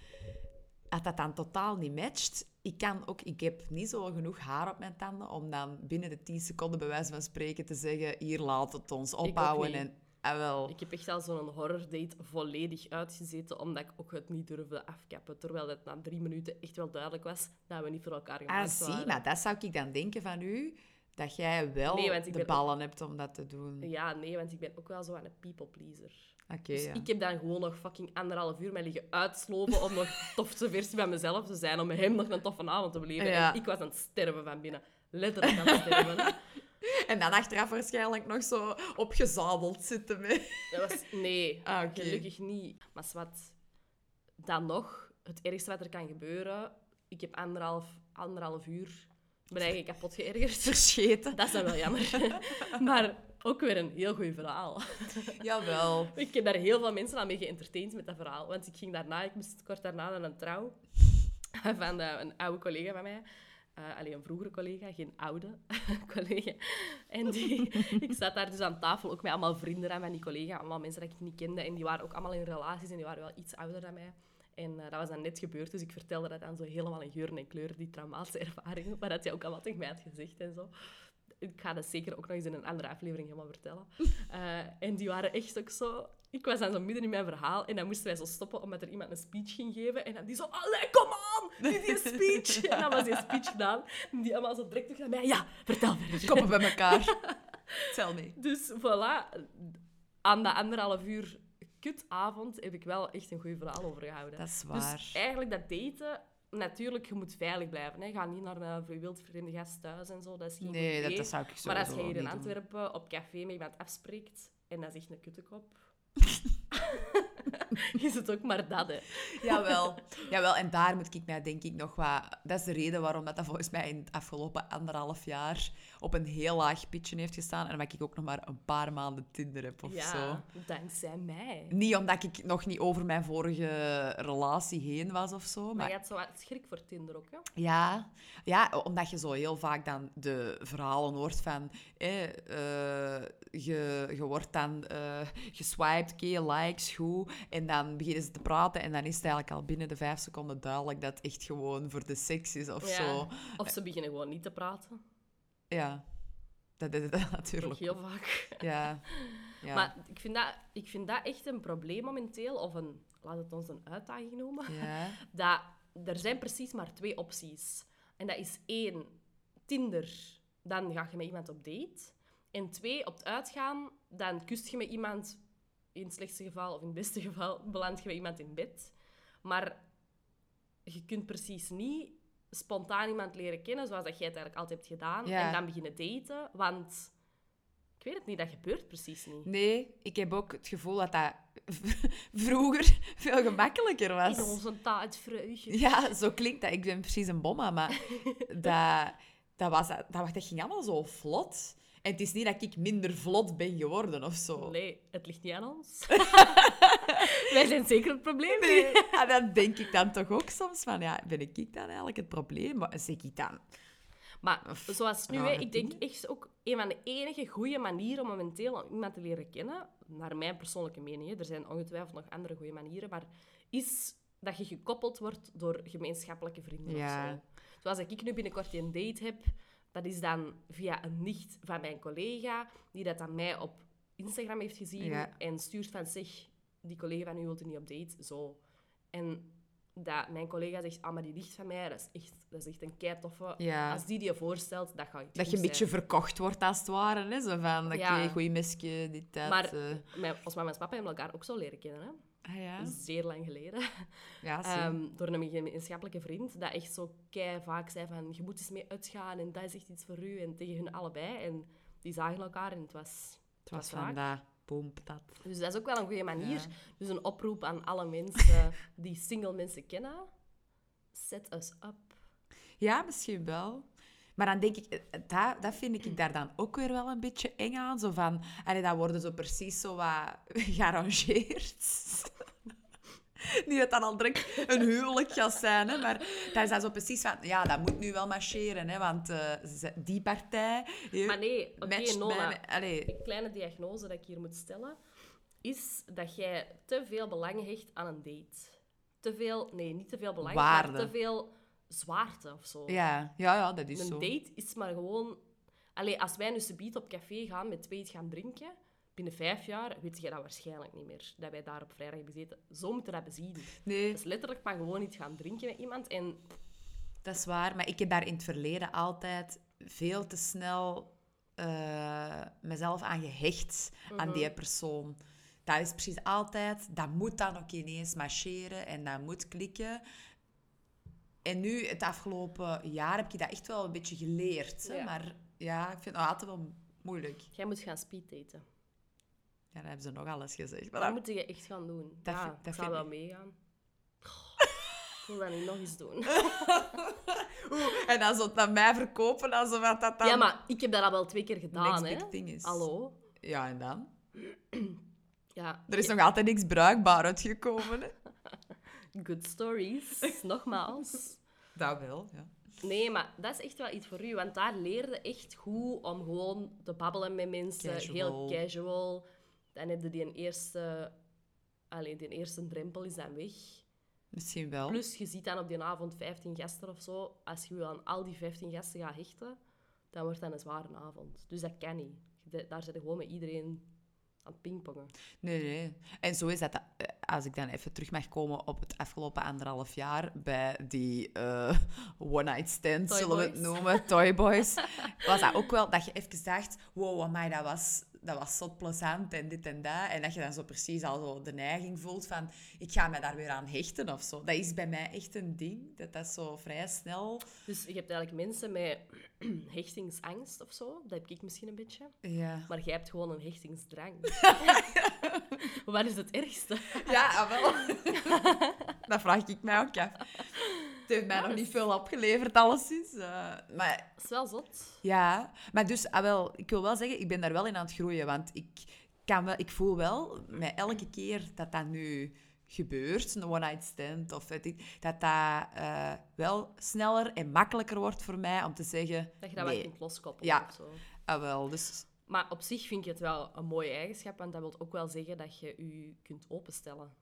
Speaker 2: Dat dat dan totaal niet matcht. Ik, kan ook, ik heb niet zo genoeg haar op mijn tanden om dan binnen de 10 seconden bij wijze van spreken te zeggen hier laat het ons ophouden. En, ah, wel.
Speaker 1: Ik heb echt al zo'n horrordate volledig uitgezeten, omdat ik ook het niet durfde afkappen. Terwijl het na drie minuten echt wel duidelijk was dat we niet voor elkaar
Speaker 2: Ah,
Speaker 1: gemaakt
Speaker 2: zie,
Speaker 1: waren.
Speaker 2: maar dat zou ik dan denken van u, dat jij wel
Speaker 1: Nee,
Speaker 2: de ballen hebt om dat te doen.
Speaker 1: Ja, nee, want ik ben ook wel zo aan een people pleaser.
Speaker 2: Oké,
Speaker 1: Dus
Speaker 2: ja.
Speaker 1: ik heb dan gewoon nog fucking anderhalf uur mij liggen uitsloven om nog tofste versie van mezelf te zijn, om met hem nog een toffe avond te beleven.
Speaker 2: Ja.
Speaker 1: En ik was aan het sterven van binnen. Letterlijk aan het sterven.
Speaker 2: En dan achteraf waarschijnlijk nog zo opgezadeld zitten met...
Speaker 1: Dat was... Nee,
Speaker 2: Ah,
Speaker 1: gelukkig niet. Maar wat dan nog, het ergste wat er kan gebeuren, ik heb anderhalf, anderhalf uur mijn eigen kapot geërgerd.
Speaker 2: Verscheten.
Speaker 1: Dat is dan wel jammer. maar ook weer een heel goed verhaal.
Speaker 2: Jawel.
Speaker 1: Ik heb daar heel veel mensen aan mee geëntertained met dat verhaal. Want ik ging daarna, ik moest kort daarna naar een trouw van eh, een oude collega van mij. Eh alleen een vroegere collega, geen oude collega. En die, ik zat daar dus aan tafel, ook met allemaal vrienden aan die collega, allemaal mensen die ik niet kende. En die waren ook allemaal in relaties en die waren wel iets ouder dan mij. En eh, dat was dan net gebeurd, dus ik vertelde dat dan zo helemaal in geuren en kleuren, die traumatische ervaringen. Maar dat hij ook allemaal tegen mij had gezegd en zo. Ik ga dat zeker ook nog eens in een andere aflevering helemaal vertellen. Eh, en die waren echt ook zo... Ik was dan zo midden in mijn verhaal en dan moesten wij zo stoppen omdat er iemand een speech ging geven. En dan die zo, allee, kom aan, die, die speech. En dan was die speech gedaan. En die allemaal zo direct terug naar mij, ja, vertel verder.
Speaker 2: Koppen bij elkaar. Tel me.
Speaker 1: Dus voilà, aan de anderhalf uur kutavond heb ik wel echt een goed verhaal overgehouden.
Speaker 2: Dat is waar.
Speaker 1: Dus eigenlijk dat daten, natuurlijk, je moet veilig blijven. Hè. Ga niet naar een je wild vreemde gast thuis en zo, dat is geen goed
Speaker 2: Nee,
Speaker 1: idee.
Speaker 2: dat zou ik zo
Speaker 1: Maar als je hier in Antwerpen op café met iemand afspreekt en dat is echt een kuttekop, is het ook maar dat, hè.
Speaker 2: Jawel. Jawel, en daar moet ik mij denk ik nog wat... Dat is de reden waarom dat, dat volgens mij in het afgelopen anderhalf jaar op een heel laag pitje heeft gestaan. En omdat ik ook nog maar een paar maanden Tinder heb of zo.
Speaker 1: Ja, dankzij mij.
Speaker 2: Niet omdat ik nog niet over mijn vorige relatie heen was of zo,
Speaker 1: Maar
Speaker 2: maar
Speaker 1: je had zo wat schrik voor Tinder ook, hè?
Speaker 2: Ja, ja, omdat je zo heel vaak dan de verhalen hoort van... Eh, je, je wordt dan eh geswiped, oké, likes, goed. En dan beginnen ze te praten en dan is het eigenlijk al binnen de vijf seconden duidelijk dat het echt gewoon voor de seks is of
Speaker 1: Ja.
Speaker 2: zo.
Speaker 1: Of ze beginnen gewoon niet te praten.
Speaker 2: Ja, dat is
Speaker 1: Ook
Speaker 2: natuurlijk.
Speaker 1: heel vaak.
Speaker 2: Ja. ja.
Speaker 1: Maar ik vind, dat, ik vind dat echt een probleem momenteel, of een, laat het ons een uitdaging noemen.
Speaker 2: ja.
Speaker 1: dat er zijn precies maar twee opties. En dat is één, Tinder, dan ga je met iemand op date. En twee, op het uitgaan, dan kust je met iemand, in het slechtste geval of in het beste geval, beland je met iemand in bed. Maar je kunt precies niet spontaan iemand leren kennen, zoals dat jij het eigenlijk altijd hebt gedaan,
Speaker 2: Ja.
Speaker 1: en dan beginnen daten, want... Ik weet het niet, dat gebeurt precies niet.
Speaker 2: Nee, ik heb ook het gevoel dat dat vroeger veel gemakkelijker was.
Speaker 1: In onze tijd vreugde.
Speaker 2: Ja, zo klinkt dat. Ik ben precies een bomma, maar dat, dat, was, dat, dat ging allemaal zo vlot. En het is niet dat ik minder vlot ben geworden of zo.
Speaker 1: Nee, het ligt niet aan ons. Wij zijn zeker het probleem.
Speaker 2: Nee. En dan denk ik dan toch ook soms van, ja, ben ik dan eigenlijk het probleem? Maar zeg ik dan...
Speaker 1: Maar
Speaker 2: Of
Speaker 1: zoals nu, hè,
Speaker 2: rare
Speaker 1: ik denk echt ook een van de enige goede manieren om momenteel iemand te leren kennen, naar mijn persoonlijke mening, hè, er zijn ongetwijfeld nog andere goede manieren, maar is dat je gekoppeld wordt door gemeenschappelijke vrienden
Speaker 2: Ja.
Speaker 1: of zo. Zoals ik nu binnenkort een date heb, dat is dan via een nicht van mijn collega, die dat aan mij op Instagram heeft gezien
Speaker 2: Ja.
Speaker 1: en stuurt van, zeg, die collega van u wilt niet op date, zo. En dat mijn collega zegt, ah, maar die nicht van mij, dat is echt, dat is echt een kei toffe.
Speaker 2: Ja.
Speaker 1: Als die die je voorstelt, dat gaat iets
Speaker 2: Dat je een beetje verkocht wordt als het ware. Hè? Zo van, oké,
Speaker 1: Ja.
Speaker 2: goeie mesje, dit, dat.
Speaker 1: Maar
Speaker 2: eh.
Speaker 1: mijn, en papa hebben elkaar ook zo leren kennen, hè?
Speaker 2: Ah ja?
Speaker 1: Zeer lang geleden.
Speaker 2: Ja.
Speaker 1: Ehm, door een gemeenschappelijke vriend, dat echt zo kei vaak zei van, je moet eens mee uitgaan en dat is echt iets voor u. En tegen hun allebei. En die zagen elkaar en het was,
Speaker 2: het was
Speaker 1: raak.
Speaker 2: van dat, boom, dat.
Speaker 1: Dus dat is ook wel een goede manier.
Speaker 2: Ja.
Speaker 1: Dus een oproep aan alle mensen die single mensen kennen. Set us up.
Speaker 2: Ja, misschien wel. Maar dan denk ik, eh, dat, dat vind ik daar dan ook weer wel een beetje eng aan. Zo van, allee, dat worden zo precies zo wat gearrangeerd. Niet dat dat al direct een huwelijk gaat zijn, hè, maar dat is dan zo precies van, ja, dat moet nu wel marcheren, hè, want eh, die partij eh,
Speaker 1: Maar nee, oké,
Speaker 2: mijn- allee,
Speaker 1: Een kleine diagnose dat ik hier moet stellen, is dat jij te veel belang hecht aan een date. Te veel, nee, niet te veel belang,
Speaker 2: Waarde.
Speaker 1: maar te veel zwaarte of zo.
Speaker 2: ja, ja, ja, dat is
Speaker 1: een
Speaker 2: zo.
Speaker 1: date is maar gewoon... Allee, als wij nu subiet op café gaan met twee iets gaan drinken, binnen vijf jaar weet je dat waarschijnlijk niet meer. Dat wij daar op vrijdag hebben gezeten. Zo moeten we dat bezien.
Speaker 2: Nee,
Speaker 1: is letterlijk maar gewoon iets gaan drinken met iemand. En
Speaker 2: Dat is waar, maar ik heb daar in het verleden altijd veel te snel eh, mezelf aan gehecht, aan die persoon. Dat is precies altijd, dat moet dan ook ineens marcheren en dat moet klikken. En nu, het afgelopen jaar, heb ik dat echt wel een beetje geleerd.
Speaker 1: Ja.
Speaker 2: Maar ja, ik vind het nog altijd wel moeilijk.
Speaker 1: jij moet gaan speeddaten.
Speaker 2: Ja, dat hebben ze nog alles gezegd. Maar
Speaker 1: Dat
Speaker 2: dat-
Speaker 1: moet je echt gaan doen.
Speaker 2: Dat
Speaker 1: ja,
Speaker 2: dat
Speaker 1: ik zou wel meegaan. Ik wil dat niet nog eens doen.
Speaker 2: Oeh, en dan zo het naar mij verkopen, alsof dat dat dan
Speaker 1: Ja, maar ik heb dat al wel twee keer gedaan, hè.
Speaker 2: is.
Speaker 1: Hallo.
Speaker 2: Ja, en dan?
Speaker 1: Ja,
Speaker 2: Er is nog altijd niks bruikbaar uitgekomen. Hè?
Speaker 1: Good stories. Nogmaals.
Speaker 2: Dat wel, ja.
Speaker 1: Nee, maar dat is echt wel iets voor u. Want daar leerde echt goed om gewoon te babbelen met mensen.
Speaker 2: Casual.
Speaker 1: Heel casual. Dan heb je die een eerste... Allee, die eerste drempel is dan weg.
Speaker 2: Misschien wel.
Speaker 1: Plus, je ziet dan op die avond 15 gasten of zo. Als je aan al die 15 gasten gaat hechten, dan wordt dat een zware avond. Dus dat kan niet. Je- Daar zit je gewoon met iedereen aan het pingpongen.
Speaker 2: Nee, nee. En zo is dat, eh, als ik dan even terug mag komen op het afgelopen anderhalf jaar, bij die eh, one-night stand, zullen we het noemen, Toy Boys, was dat ook wel dat je even dacht, wow, amai, dat was, dat was zo plezant en dit en dat. En dat je dan zo precies al zo de neiging voelt van, ik ga me daar weer aan hechten of zo. Dat is bij mij echt een ding, dat dat zo vrij snel...
Speaker 1: Dus je hebt eigenlijk mensen met hechtingsangst of zo. Dat heb ik misschien een beetje.
Speaker 2: Ja,
Speaker 1: Maar jij hebt gewoon een hechtingsdrang. Wat is het ergste?
Speaker 2: ja ah, wel. dat vraag ik mij ook af. Het heeft mij nog niet veel opgeleverd, alleszins. eh maar
Speaker 1: Dat is wel zot.
Speaker 2: Ja, maar dus, ah, wel, ik wil wel zeggen, ik ben daar wel in aan het groeien. Want ik, kan wel, ik voel wel, met elke keer dat dat nu gebeurt, een one-night stand, of weet ik, dat dat eh, wel sneller en makkelijker wordt voor mij om te zeggen,
Speaker 1: Dat je dat wel kunt loskoppelen
Speaker 2: Ja.
Speaker 1: of zo.
Speaker 2: ah, wel, dus...
Speaker 1: Maar op zich vind je het wel een mooie eigenschap, want dat wil ook wel zeggen dat je je kunt openstellen.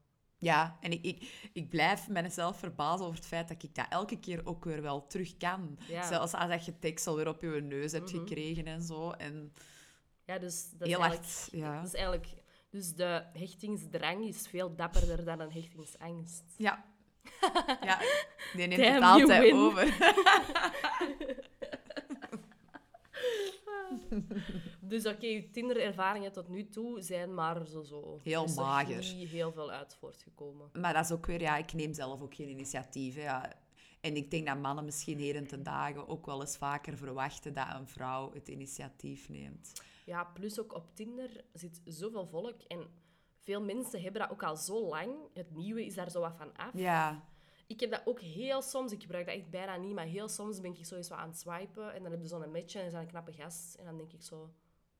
Speaker 2: Ja, en ik, ik, ik blijf mezelf verbazen over het feit dat ik dat elke keer ook weer wel terug kan.
Speaker 1: Ja.
Speaker 2: Zelfs als dat je tekst alweer op je neus hebt
Speaker 1: Mhm.
Speaker 2: gekregen en zo. En
Speaker 1: Ja, dus dat is
Speaker 2: heel
Speaker 1: eigenlijk...
Speaker 2: hard, ja.
Speaker 1: Dat is eigenlijk... Dus de hechtingsdrang is veel dapperder dan een hechtingsangst.
Speaker 2: Ja. ja, die neemt
Speaker 1: Damn,
Speaker 2: het altijd over.
Speaker 1: Dus oké, je Tinder-ervaringen tot nu toe zijn maar zo zo.
Speaker 2: Heel
Speaker 1: Er is er
Speaker 2: mager.
Speaker 1: niet heel veel uit voortgekomen.
Speaker 2: Maar dat is ook weer, ja, ik neem zelf ook geen initiatief. hè, Ja. En ik denk dat mannen misschien heden ten dagen ook wel eens vaker verwachten dat een vrouw het initiatief neemt.
Speaker 1: Ja, plus ook op Tinder zit zoveel volk en veel mensen hebben dat ook al zo lang. Het nieuwe is daar zo wat van af.
Speaker 2: Ja,
Speaker 1: ik heb dat ook heel soms, ik gebruik dat echt bijna niet, maar heel soms ben ik zo eens wat aan het swipen en dan heb je zo'n match en is een knappe gast. En dan denk ik zo,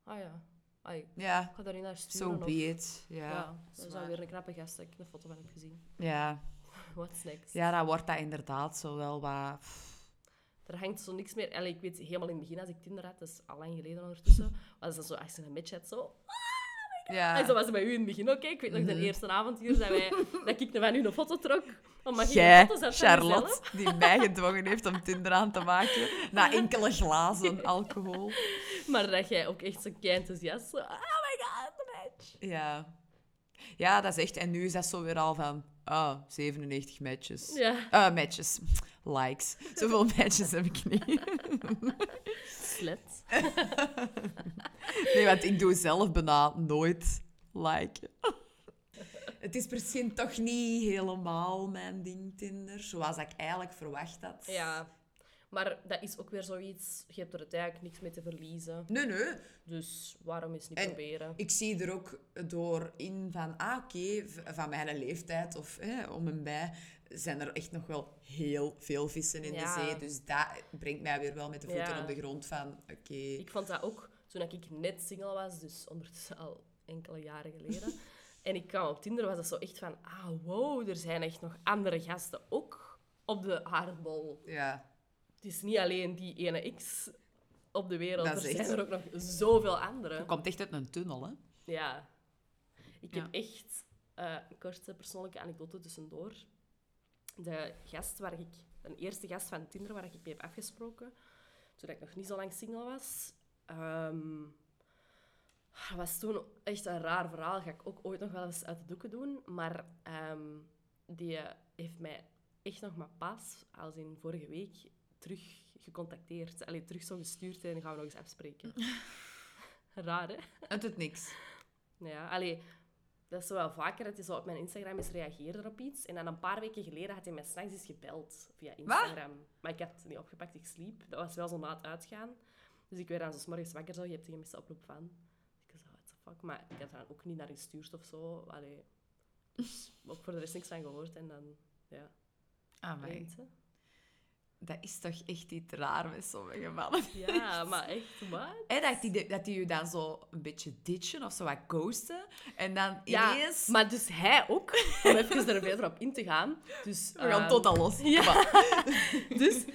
Speaker 1: ah ja, ai, ik
Speaker 2: Ja,
Speaker 1: ga daar niet naar sturen.
Speaker 2: so
Speaker 1: of-
Speaker 2: be it. Ja,
Speaker 1: Ja,
Speaker 2: ja.
Speaker 1: dat is dan weer een knappe gast dat ik een foto van heb gezien.
Speaker 2: Ja.
Speaker 1: What's next?
Speaker 2: dan wordt dat inderdaad zo wel wat...
Speaker 1: Er hangt zo niks meer. Allee, ik weet helemaal in het begin, als ik Tinder had, dat is al lang geleden ondertussen, was dat zo, als je een match had, zo...
Speaker 2: Ja.
Speaker 1: En zo was het bij u in het begin ook. Ik weet nog, de
Speaker 2: Mhm.
Speaker 1: eerste avond hier, dat, wij, dat ik van u een foto trok. Je
Speaker 2: Jij, Charlotte, die mij gedwongen heeft om Tinder aan te maken. Na enkele glazen alcohol.
Speaker 1: Maar dat jij ook echt zo enthousiast zo... Oh my god, een match.
Speaker 2: Ja. Ja, dat is echt... En nu is dat zo weer al van... Ah, 97 matches.
Speaker 1: Ja,
Speaker 2: Ah, matches. Likes. Zoveel matches heb ik niet.
Speaker 1: slet.
Speaker 2: Nee, want ik doe zelf bijna nooit liken. Het is misschien toch niet helemaal mijn ding, Tinder. Zoals ik eigenlijk verwacht had.
Speaker 1: Ja. Maar dat is ook weer zoiets... Je hebt er uiteindelijk niks mee te verliezen.
Speaker 2: Nee, nee.
Speaker 1: Dus waarom eens niet
Speaker 2: En-
Speaker 1: proberen?
Speaker 2: Ik zie er ook door in van, ah oké, van mijn leeftijd of eh, om en bij zijn er echt nog wel heel veel vissen in
Speaker 1: Ja.
Speaker 2: de zee. Dus dat brengt mij weer wel met de voeten
Speaker 1: Ja.
Speaker 2: op de grond van, oké.
Speaker 1: Ik vond dat ook toen ik net single was, dus ondertussen al enkele jaren geleden. en ik kwam op Tinder, was dat zo echt van, ah wow, er zijn echt nog andere gasten ook op de aardbol.
Speaker 2: Ja,
Speaker 1: Het is niet alleen die ene X op de wereld,
Speaker 2: Dat
Speaker 1: er
Speaker 2: echt-
Speaker 1: zijn er ook nog zoveel andere.
Speaker 2: je komt echt uit een tunnel, hè?
Speaker 1: Ja. Ik
Speaker 2: Ja.
Speaker 1: heb echt eh, een korte persoonlijke anekdote tussendoor. De gast waar ik, een eerste gast van Tinder waar ik mee heb afgesproken, toen ik nog niet zo lang single was, ehm, was toen echt een raar verhaal. Ga ik ook ooit nog wel eens uit de doeken doen. Maar ehm, die eh, heeft mij echt nog maar pas, als in vorige week, terug gecontacteerd. Allee, terug zo gestuurd en dan gaan we nog eens afspreken. Raar, hè?
Speaker 2: Het doet niks.
Speaker 1: Ja, allee, dat is zo wel vaker dat hij zo op mijn Instagram eens reageerde op iets. En dan een paar weken geleden had hij mij s'nachts eens gebeld via Instagram. Maar ik had het niet opgepakt, ik sliep. Dat was wel zo na het uitgaan. Dus ik werd dan zo morgens wakker, zo, je hebt een gemiste oproep van. Dus ik zei, what the fuck. Maar ik had dan ook niet naar gestuurd of zo. Allee, dus ook voor de rest niks van gehoord. En dan, ja,
Speaker 2: Ah, dat is toch echt iets raar met sommige mannen.
Speaker 1: Ja, maar echt, wat?
Speaker 2: En dat die, dat die je dan zo een beetje ditchen of zo wat ghosten. En dan
Speaker 1: Ja,
Speaker 2: ineens...
Speaker 1: maar dus hij ook, om even er verder op in te gaan. Dus,
Speaker 2: We gaan
Speaker 1: ehm,
Speaker 2: totaal los.
Speaker 1: Ja. Dus,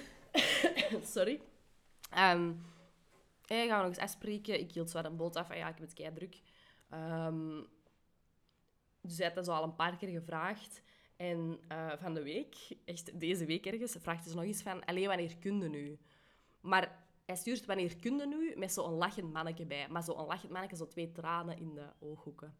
Speaker 1: sorry. Ehm hey, gaan we nog eens afspreken. Ik hield zo een boot af. van, Ja, ik heb het kei druk. Ehm, dus hij had dat zo al een paar keer gevraagd. En eh, van de week, echt deze week ergens, vraagt hij ze nog eens van... Allee, wanneer kun je nu? Maar hij stuurt wanneer kun je nu met zo'n lachend manneke bij. Maar zo'n lachend manneke, zo twee tranen in de ooghoeken.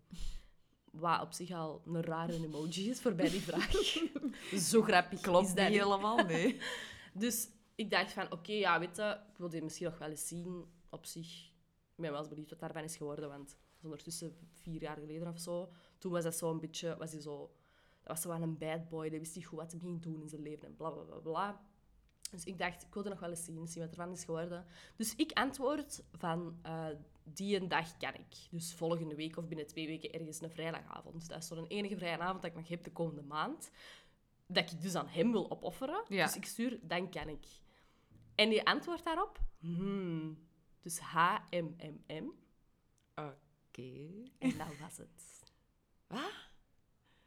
Speaker 1: Wat op zich al een rare emoji is voor bij die vraag. zo grappig
Speaker 2: Klopt
Speaker 1: is
Speaker 2: niet
Speaker 1: dat niet.
Speaker 2: helemaal, nee.
Speaker 1: Dus ik dacht van, oké, ja, weet je, ik wil die misschien nog wel eens zien op zich. Ik ben wel eens benieuwd wat daarvan is geworden, want dat is ondertussen vier jaar geleden of zo. Toen was dat zo een beetje, was hij zo, dat was zo wel een bad boy, die wist niet goed wat hij ging doen in zijn leven en bla bla bla bla. Dus ik dacht, ik wilde nog wel eens zien, zien wat ervan is geworden. Dus ik antwoord van, eh, die een dag kan ik. Dus volgende week of binnen twee weken ergens een vrijdagavond. Dat is zo'n enige vrije avond dat ik nog heb de komende maand. Dat ik dus aan hem wil opofferen.
Speaker 2: Ja.
Speaker 1: Dus ik stuur, dan kan ik. En die antwoordt daarop, hmm. Dus H-M-M-M.
Speaker 2: Oké.
Speaker 1: En dat was het.
Speaker 2: Wat?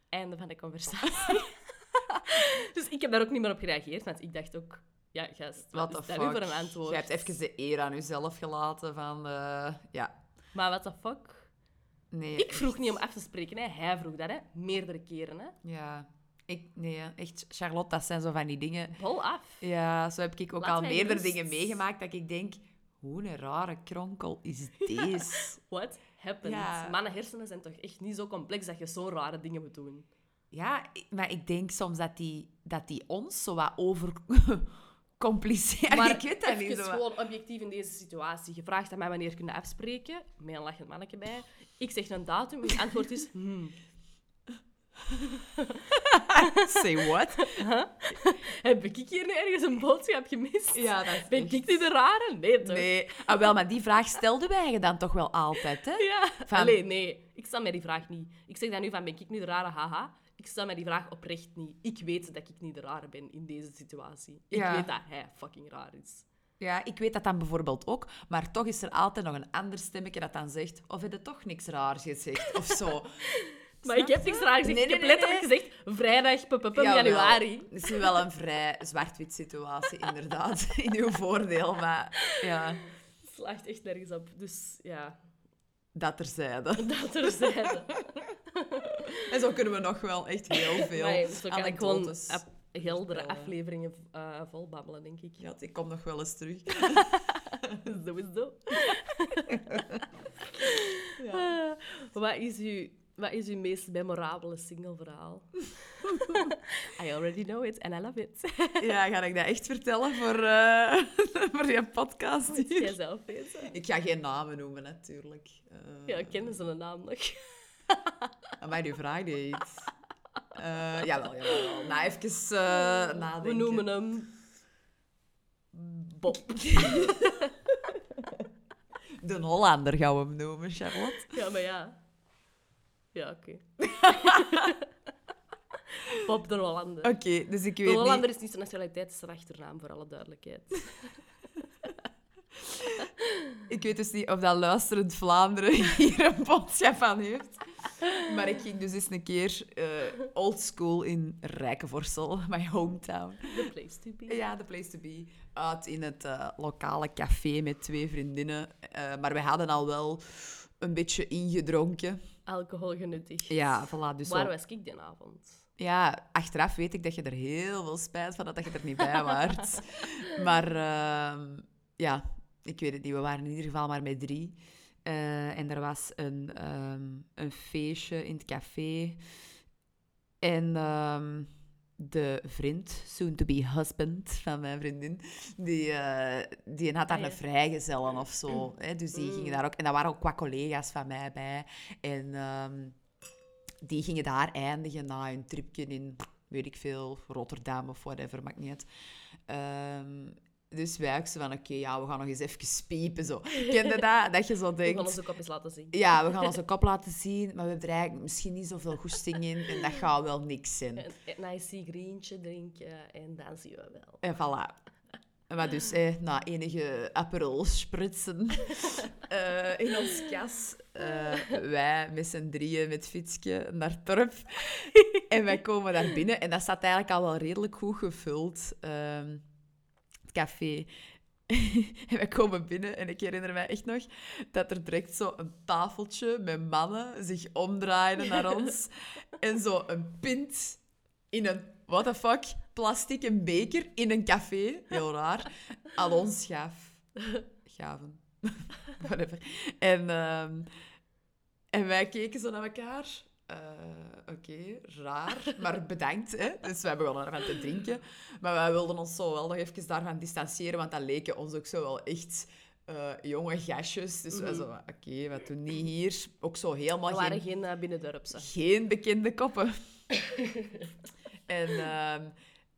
Speaker 1: Einde van de conversatie. dus ik heb daar ook niet meer op gereageerd, want ik dacht ook, ja, gast, wat is dat nu voor een antwoord?
Speaker 2: Je hebt even de eer aan jezelf gelaten van... eh, ja,
Speaker 1: Maar what the fuck?
Speaker 2: nee.
Speaker 1: Ik vroeg niet om af te spreken, hè. hij vroeg dat, hè. meerdere keren. Hè.
Speaker 2: Ja. Ik, nee, echt, Charlotte, dat zijn zo van die dingen...
Speaker 1: Bol af.
Speaker 2: Ja, zo heb ik ook
Speaker 1: Laat
Speaker 2: al meerdere
Speaker 1: rust.
Speaker 2: dingen meegemaakt dat ik denk... Hoe een rare kronkel is deze?
Speaker 1: What happened?
Speaker 2: Ja.
Speaker 1: Mannen hersenen zijn toch echt niet zo complex dat je zo rare dingen moet doen.
Speaker 2: ja, maar ik denk soms dat die, dat die ons zo wat over... compliceren. ik weet dat niet zo.
Speaker 1: gewoon objectief in deze situatie. Je vraagt aan mij wanneer kunnen afspreken, met een lachend manneke bij. Ik zeg een datum, het antwoord is... Hmm.
Speaker 2: Say what?
Speaker 1: Heb ik hier nu ergens een boodschap gemist?
Speaker 2: Ja, dat is
Speaker 1: Ben ik die de rare? Nee, toch?
Speaker 2: Nee. Ah, wel, maar die vraag stelden wij je dan toch wel altijd, hè?
Speaker 1: Ja.
Speaker 2: Van-
Speaker 1: Allee, nee. Ik stel mij die vraag niet. Ik zeg dan nu van, ben ik nu de rare? Haha. ik stel mij die vraag oprecht niet. Ik weet dat ik niet de rare ben in deze situatie. Ik
Speaker 2: Ja.
Speaker 1: weet dat hij fucking raar is.
Speaker 2: Ja, ik weet dat dan bijvoorbeeld ook, maar toch is er altijd nog een ander stemmetje dat dan zegt, of heb je toch niks raars gezegd, of zo.
Speaker 1: Maar ik heb niks raar gezegd.
Speaker 2: Nee,
Speaker 1: ik heb
Speaker 2: nee,
Speaker 1: letterlijk gezegd vrijdag, januari.
Speaker 2: Het is nu wel een vrij zwart-wit situatie, inderdaad, in uw voordeel, maar ja,
Speaker 1: Het slaagt echt nergens op. Dus ja,
Speaker 2: dat terzijde.
Speaker 1: dat terzijde.
Speaker 2: En zo kunnen we nog wel echt heel veel
Speaker 1: Maar zo kan ik gewoon
Speaker 2: anekdotes
Speaker 1: ap- heldere afleveringen uh, volbabbelen, denk ik.
Speaker 2: Ja, ik kom nog wel eens terug.
Speaker 1: Sowieso. Ah, wat, is uw, wat is uw meest memorabele single-verhaal? I already know it and I love it.
Speaker 2: Ja, ga ik dat echt vertellen voor, eh voor je podcast
Speaker 1: Moet
Speaker 2: hier?
Speaker 1: jij zelf weten.
Speaker 2: Ik ga geen namen noemen, natuurlijk. Eh
Speaker 1: Ja, kennen ze een naam nog?
Speaker 2: Maar nu vraag je iets. Eh jawel, jawel. Nou, even eh, nadenken.
Speaker 1: We noemen hem... Bob.
Speaker 2: De Hollander gaan we hem noemen, Charlotte.
Speaker 1: Ja, maar ja. Ja, oké. Bob de Hollander.
Speaker 2: Oké, dus ik
Speaker 1: De
Speaker 2: weet
Speaker 1: Hollander
Speaker 2: niet...
Speaker 1: is niet zijn nationaliteit, het is zijn achternaam, voor alle duidelijkheid.
Speaker 2: Ik weet dus niet of dat luisterend Vlaanderen hier een boodschap van heeft. Maar ik ging dus eens een keer eh old school in Rijkenvorsel, my hometown.
Speaker 1: The place to be.
Speaker 2: Ja, the place to be. Uit in het eh, lokale café met twee vriendinnen. Eh, maar we hadden al wel een beetje ingedronken.
Speaker 1: Alcohol genuttigd.
Speaker 2: Ja, voilà. Dus
Speaker 1: Waar
Speaker 2: zo-
Speaker 1: was ik die avond?
Speaker 2: Ja, achteraf weet ik dat je er heel veel spijt van had dat je er niet bij waart. maar ehm, ja, ik weet het niet. We waren in ieder geval maar met drie. Eh, en er was een, ehm, een feestje in het café. En ehm, de vriend, soon-to-be husband van mijn vriendin, die, eh, die had daar
Speaker 1: Ah, ja.
Speaker 2: een vrijgezellen of zo. Hè? Dus die
Speaker 1: Mm.
Speaker 2: gingen daar ook... En daar waren ook qua collega's van mij bij. En... ehm, die gingen daar eindigen na een tripje in, weet ik veel, Rotterdam of whatever, maakt niet uit. Ehm, dus wij ook zo van, oké, ja, we gaan nog eens even piepen, zo. Kende dat? Dat je zo
Speaker 1: We gaan
Speaker 2: denkt...
Speaker 1: onze kopjes laten zien.
Speaker 2: Ja, we gaan onze kop laten zien, maar we hebben er eigenlijk misschien niet zoveel goesting in en dat gaat wel niks zijn.
Speaker 1: Een, icy greentje drinken en dan zien we wel.
Speaker 2: En voilà. Maar dus, eh, na enige Aperol spritsen eh, in ons kas, eh, wij met z'n drieën met fietsje naar het dorp. en wij komen daar binnen en dat staat eigenlijk al wel redelijk goed gevuld, ehm, café. en wij komen binnen en ik herinner mij echt nog dat er direct zo een tafeltje met mannen zich omdraaiden naar ons. en zo een pint in een, what the fuck, plastieke beker in een café, heel raar, aan ons gaf. Gaven. Whatever. En, ehm, en wij keken zo naar elkaar. Eh, Oké, raar, maar bedankt. Hè? Dus wij begonnen ervan te drinken. Maar wij wilden ons zo wel nog even daarvan distancieren, want dat leken ons ook zo wel echt eh, jonge gastjes. Dus wij zo, oké, wat doen die hier? Ook zo helemaal
Speaker 1: We waren
Speaker 2: geen
Speaker 1: geen uh, binnendorpse.
Speaker 2: geen bekende koppen. en ehm,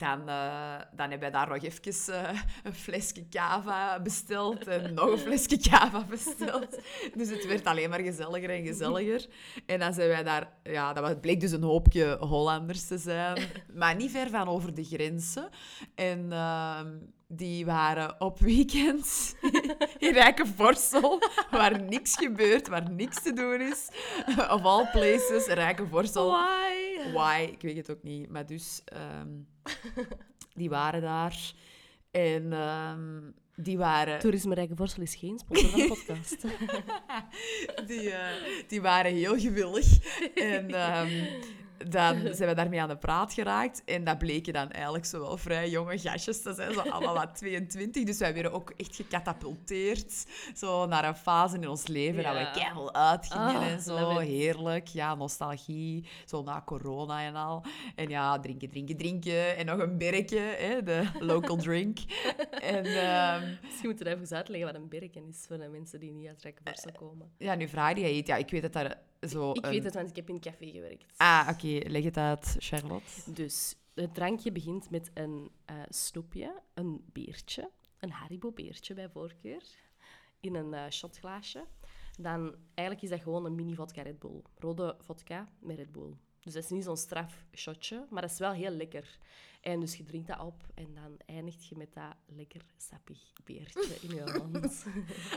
Speaker 2: dan, eh, dan hebben wij daar nog even eh, een flesje cava besteld en nog een flesje cava besteld. Dus het werd alleen maar gezelliger en gezelliger. En dan zijn wij daar... Ja, dat bleek dus een hoopje Hollanders te zijn. Maar niet ver van over de grenzen. En ehm, die waren op weekend in Rijkenvorsel, waar niks gebeurt, waar niks te doen is. Of all places.
Speaker 1: Why?
Speaker 2: Why? Ik weet het ook niet. Maar dus, ehm, die waren daar. En ehm, die waren...
Speaker 1: Toerisme Rijkenvorsel is geen sponsor van de podcast.
Speaker 2: Die, eh, die waren heel gewillig. En ehm, dan zijn we daarmee aan de praat geraakt. En dat bleken dan eigenlijk zo wel vrij jonge gastjes te zijn. Zo allemaal wat 22. Dus wij werden ook echt gecatapulteerd. Zo naar een fase in ons leven dat we keihard uitgingen
Speaker 1: Ah,
Speaker 2: en zo. Heerlijk. Ja, nostalgie. Zo na corona en al. En ja, drinken, drinken, drinken. En nog een berkje, hè, de local drink. En... ehm,
Speaker 1: Misschien moeten we even uitleggen wat een berken is voor de mensen die niet uit Rijkenvorsel komen.
Speaker 2: ja, nu vraag je het. Ja, ik weet dat daar zo...
Speaker 1: Ik
Speaker 2: een-
Speaker 1: weet het, want ik heb in een café gewerkt.
Speaker 2: Ah, oké. Leg het uit, Charlotte.
Speaker 1: Dus het drankje begint met een eh, snoepje, een beertje, een Haribo-beertje bij voorkeur, in een eh, shotglaasje. Dan, eigenlijk is dat gewoon een mini vodka Red Bull. Rode vodka met Red Bull. Dus dat is niet zo'n straf shotje, maar dat is wel heel lekker. En dus je drinkt dat op en dan eindigt je met dat lekker sappig beertje in je hand.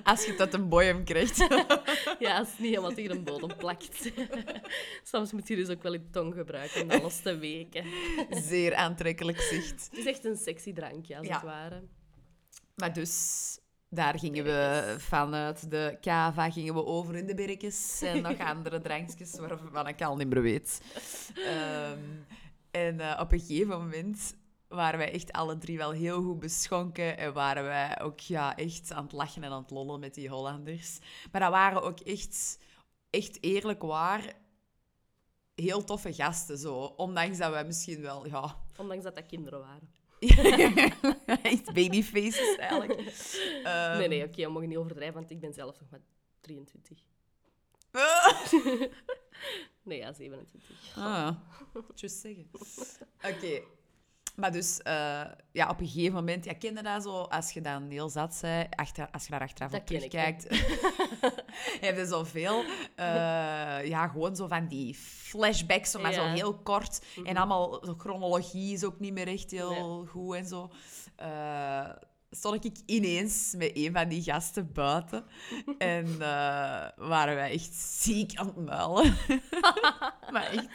Speaker 2: Als je dat een boyum krijgt.
Speaker 1: ja, als het niet helemaal tegen de bodem plakt. Soms moet je dus ook wel je tong gebruiken om alles te weken.
Speaker 2: Zeer aantrekkelijk zicht.
Speaker 1: Het is echt een sexy drankje, als
Speaker 2: Ja.
Speaker 1: het ware.
Speaker 2: Maar dus, daar gingen we vanuit de cava gingen we over in de berkjes en nog andere drankjes waarvan ik al niet meer weet. Ehm, en eh, op een gegeven moment waren wij echt alle drie wel heel goed beschonken en waren wij ook ja, echt aan het lachen en aan het lollen met die Hollanders. Maar dat waren ook echt, echt eerlijk waar heel toffe gasten, zo. Ondanks dat wij misschien wel, ja,
Speaker 1: Ondanks dat dat kinderen waren.
Speaker 2: echt babyfaces eigenlijk. Ehm,
Speaker 1: nee, nee, oké, we mogen niet overdrijven, want ik ben zelf nog maar 23. Nee, ja, 27.
Speaker 2: Ah, just zeggen. Oké. Maar dus, eh, ja, op een gegeven moment... Ja, ken je dat zo? Als je dan heel zat zei, achter, als je daar achteraf
Speaker 1: Dat
Speaker 2: op terugkijkt... heb je zoveel... eh ja, gewoon zo van die flashbacks, zo, maar zo
Speaker 1: Ja. Mhm.
Speaker 2: heel kort. En allemaal... De chronologie is ook niet meer echt heel goed en zo. Eh, stond ik ineens met een van die gasten buiten. En eh, waren wij echt ziek aan het muilen. maar echt.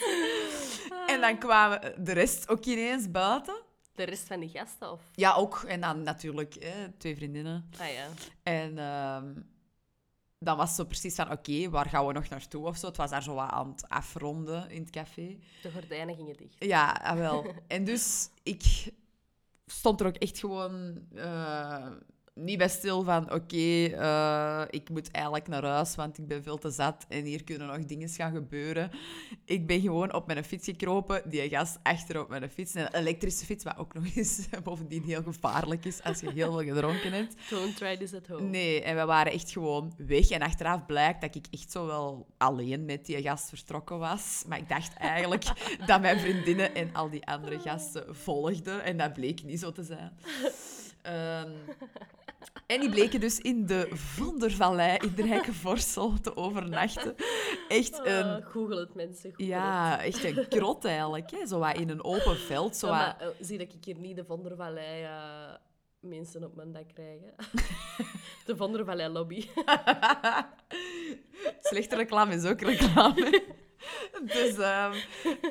Speaker 2: En dan kwamen de rest ook ineens buiten.
Speaker 1: De rest van die gasten, of?
Speaker 2: Ja, ook. En dan natuurlijk hè, twee vriendinnen.
Speaker 1: Ah ja.
Speaker 2: En ehm, dan was het zo precies van, oké, waar gaan we nog naartoe of zo? Het was daar zo wat aan het afronden in het café.
Speaker 1: De gordijnen gingen dicht.
Speaker 2: Ja, ah, wel. En dus ik stond er ook echt gewoon eh, niet bij stil van... Oké, eh, ik moet eigenlijk naar huis, want ik ben veel te zat en hier kunnen nog dingen gaan gebeuren. Ik ben gewoon op mijn fiets gekropen, die gast achter op mijn fiets. Een elektrische fiets, wat ook nog eens bovendien heel gevaarlijk is als je heel veel gedronken hebt.
Speaker 1: Don't try this at home.
Speaker 2: Nee, en we waren echt gewoon weg. En achteraf blijkt dat ik echt zo wel alleen met die gast vertrokken was. Maar ik dacht eigenlijk dat mijn vriendinnen en al die andere gasten volgden. En dat bleek niet zo te zijn. Ehm, en die bleken dus in de Vondervallei in de Rijke Vorsel te overnachten. Echt een...
Speaker 1: Ah, Google het, mensen. Google
Speaker 2: Ja, echt een krot eigenlijk. Hè? Zo wat in een open veld. Zo
Speaker 1: Ja, maar, eh, zie dat ik hier niet de Vondervallei eh mensen op mijn dak krijgen. de Vondervallei lobby.
Speaker 2: Slechte reclame is ook reclame. Dus ehm,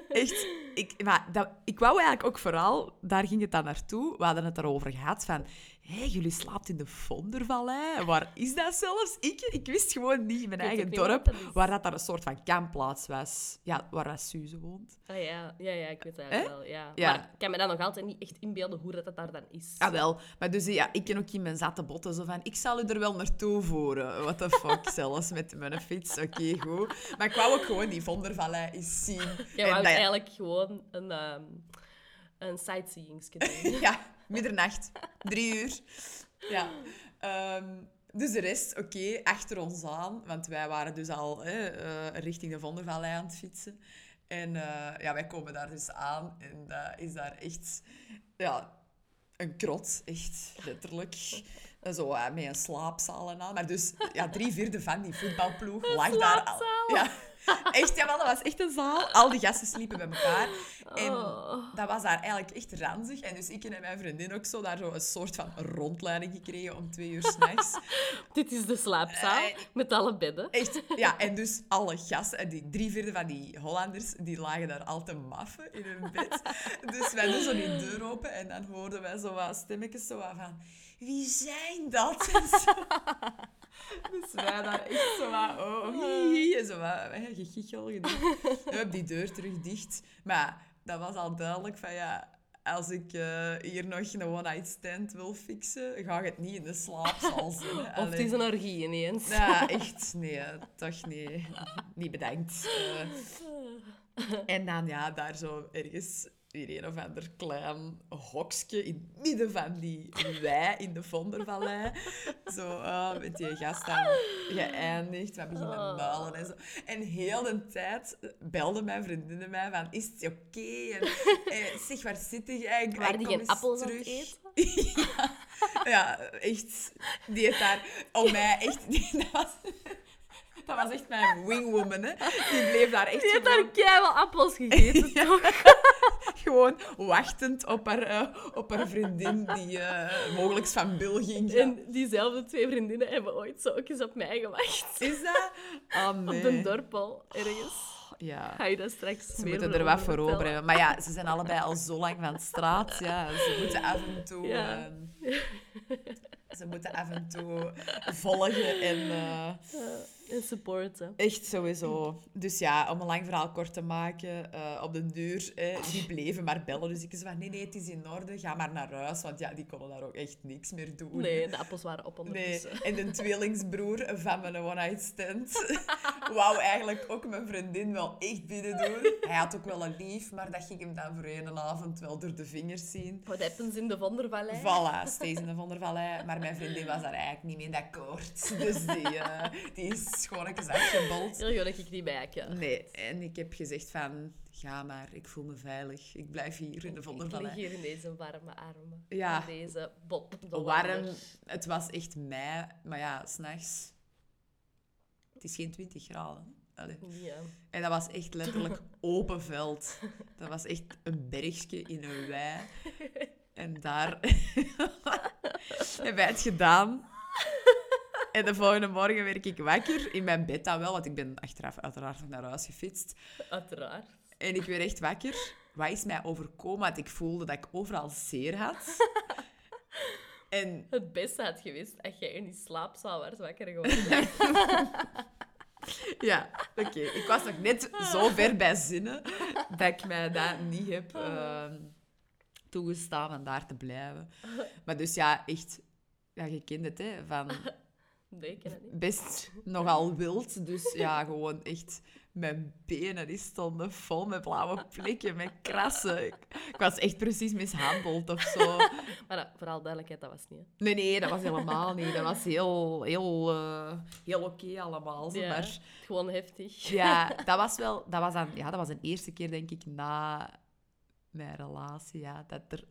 Speaker 2: echt, ik, maar dat, ik wou eigenlijk ook vooral, daar ging het dan naartoe, we hadden het erover gehad van, hé, jullie slaapt in de Vondervallei. Waar is dat zelfs? Ik, ik wist gewoon niet in mijn
Speaker 1: weet
Speaker 2: eigen dorp,
Speaker 1: dat
Speaker 2: waar dat daar een soort van kampplaats was. Ja, waar dat Suze woont.
Speaker 1: Ah ja, ja, ja, ik weet het eigenlijk wel. Ja.
Speaker 2: Ja.
Speaker 1: Maar ik kan me dan nog altijd niet echt inbeelden hoe dat, dat daar dan is.
Speaker 2: Ah, wel. Maar dus ja, ik ken ook in mijn zatte botten zo van, ik zal u er wel naartoe voeren. What the fuck, zelfs met mijn fiets. Oké, goed. Maar ik wou ook gewoon die Vondervallei eens zien. En
Speaker 1: wou
Speaker 2: dat-
Speaker 1: eigenlijk gewoon een, ehm een sightseeingske doen.
Speaker 2: Ja, middernacht. Drie uur. Ja. Ehm, dus de rest, oké, achter ons aan. Want wij waren dus al hè, eh, richting de Vondervallei aan het fietsen. En eh, ja, wij komen daar dus aan. En dat is daar echt... Ja, een krot. Echt, letterlijk. Zo eh, met een slaapzaal en al. Maar dus, ja, drie vierde van die voetbalploeg lag daar al. Ja. Echt, jawel, dat was echt een zaal. Al die gasten sliepen bij elkaar. En
Speaker 1: Oh.
Speaker 2: dat was daar eigenlijk echt ranzig. En dus ik en mijn vriendin ook zo daar zo een soort van rondleiding gekregen om twee uur s'nachts.
Speaker 1: Dit is de slaapzaal
Speaker 2: Eh,
Speaker 1: met alle bedden.
Speaker 2: Echt, ja. En dus alle gasten, en die drie vierde van die Hollanders, die lagen daar al te maffen in hun bed. Dus wij doen zo die deur open en dan hoorden wij zo wat stemmetjes zo wat van... Wie zijn dat? Dus wij daar echt zo wat... Oh, hi, hi, en zo wat hè, gegichel gedaan. We hebben die deur terug dicht. Maar dat was al duidelijk van ja... Als ik eh, hier nog een one-night stand wil fixen, ga ik het niet in de slaapzaal zien.
Speaker 1: Of het is een orgie ineens.
Speaker 2: Ja, echt. Nee, toch nee. Niet bedankt. Eh, en dan ja, daar zo ergens weer een of ander klein hokje in het midden van die wei in de Vondervallei. Zo eh, met die gast dan geëindigd. We beginnen muilen en zo. En heel de tijd belden mijn vriendinnen mij van, is het oké? En, eh, zeg, waar zit jij? En,
Speaker 1: Waren die geen appels aan
Speaker 2: terug.
Speaker 1: eten?
Speaker 2: ja, ja, echt. Die heeft daar om mij echt... Die, dat was, Dat was echt mijn wingwoman, hè. Die bleef daar echt
Speaker 1: Die heeft
Speaker 2: gewoon,
Speaker 1: daar keihard appels gegeten, toch?
Speaker 2: gewoon wachtend op haar, eh, op haar vriendin die eh, mogelijk van Bill ging.
Speaker 1: En diezelfde twee vriendinnen hebben ooit zo ook eens op mij gewacht.
Speaker 2: Is dat? Oh, nee.
Speaker 1: Op de dorpel, ergens.
Speaker 2: Ja.
Speaker 1: Ga je dat straks
Speaker 2: Ze moeten er wat voor over hebben. Maar ja, ze zijn allebei al zo lang van straat. Ja, ze moeten af en toe...
Speaker 1: Ja.
Speaker 2: ehm, ze moeten af en toe volgen en... eh,
Speaker 1: En supporten.
Speaker 2: Echt sowieso. Dus ja, om een lang verhaal kort te maken, eh, op de deur, eh, die bleven maar bellen. Dus ik zei van, nee, nee, het is in orde, ga maar naar huis. Want ja, die konden daar ook echt niks meer doen.
Speaker 1: Nee, de appels waren op
Speaker 2: Nee,
Speaker 1: ondertussen.
Speaker 2: en de tweelingsbroer van mijn one-night stand wou eigenlijk ook mijn vriendin wel echt binnen doen. Hij had ook wel een lief, maar dat ging hem dan voor een avond wel door de vingers zien.
Speaker 1: Wat happens in de Vondervallei?
Speaker 2: Voilà, steeds in de Van der Vallei. Maar mijn vriendin was daar eigenlijk niet mee akkoord. Dus die, eh, die is gewoon even afgebold.
Speaker 1: Heel goed dat ik niet bij.
Speaker 2: Nee, en ik heb gezegd van, ga maar, ik voel me veilig. Ik blijf hier in de der
Speaker 1: Ik lig hier in deze warme armen.
Speaker 2: Ja.
Speaker 1: In deze de
Speaker 2: Warm, het was echt mei, maar ja, s'nachts... Het is geen 20 graden.
Speaker 1: Ja.
Speaker 2: En dat was echt letterlijk open veld. Dat was echt een bergje in een wei. En daar hebben wij het gedaan. En de volgende morgen werd ik wakker, in mijn bed dan wel, want ik ben achteraf uiteraard nog naar huis gefietst.
Speaker 1: Uiteraard.
Speaker 2: En ik werd echt wakker. Wat is mij overkomen? Want ik voelde dat ik overal zeer had. En
Speaker 1: Het beste had geweest als jij in die slaapzaal werd wakker geworden.
Speaker 2: ja, oké. Ik was nog net zo ver bij zinnen dat ik mij dat niet heb ehm, toegestaan om daar te blijven. Maar dus ja, echt... Ja, je kent het, hè. Van
Speaker 1: Nee, niet.
Speaker 2: best nogal wild. Dus ja, gewoon echt... Mijn benen die stonden vol met blauwe plekken, met krassen. Ik, ik was echt precies mishandeld of zo.
Speaker 1: Maar dat, vooral duidelijkheid, dat was niet. hè.
Speaker 2: Nee, nee, dat was helemaal niet. Dat was heel, heel, eh, heel oké allemaal.
Speaker 1: Ja,
Speaker 2: Maar
Speaker 1: Gewoon heftig.
Speaker 2: ja, dat was wel... Dat was, dan, ja, dat was de eerste keer, denk ik, na mijn relatie, ja, dat er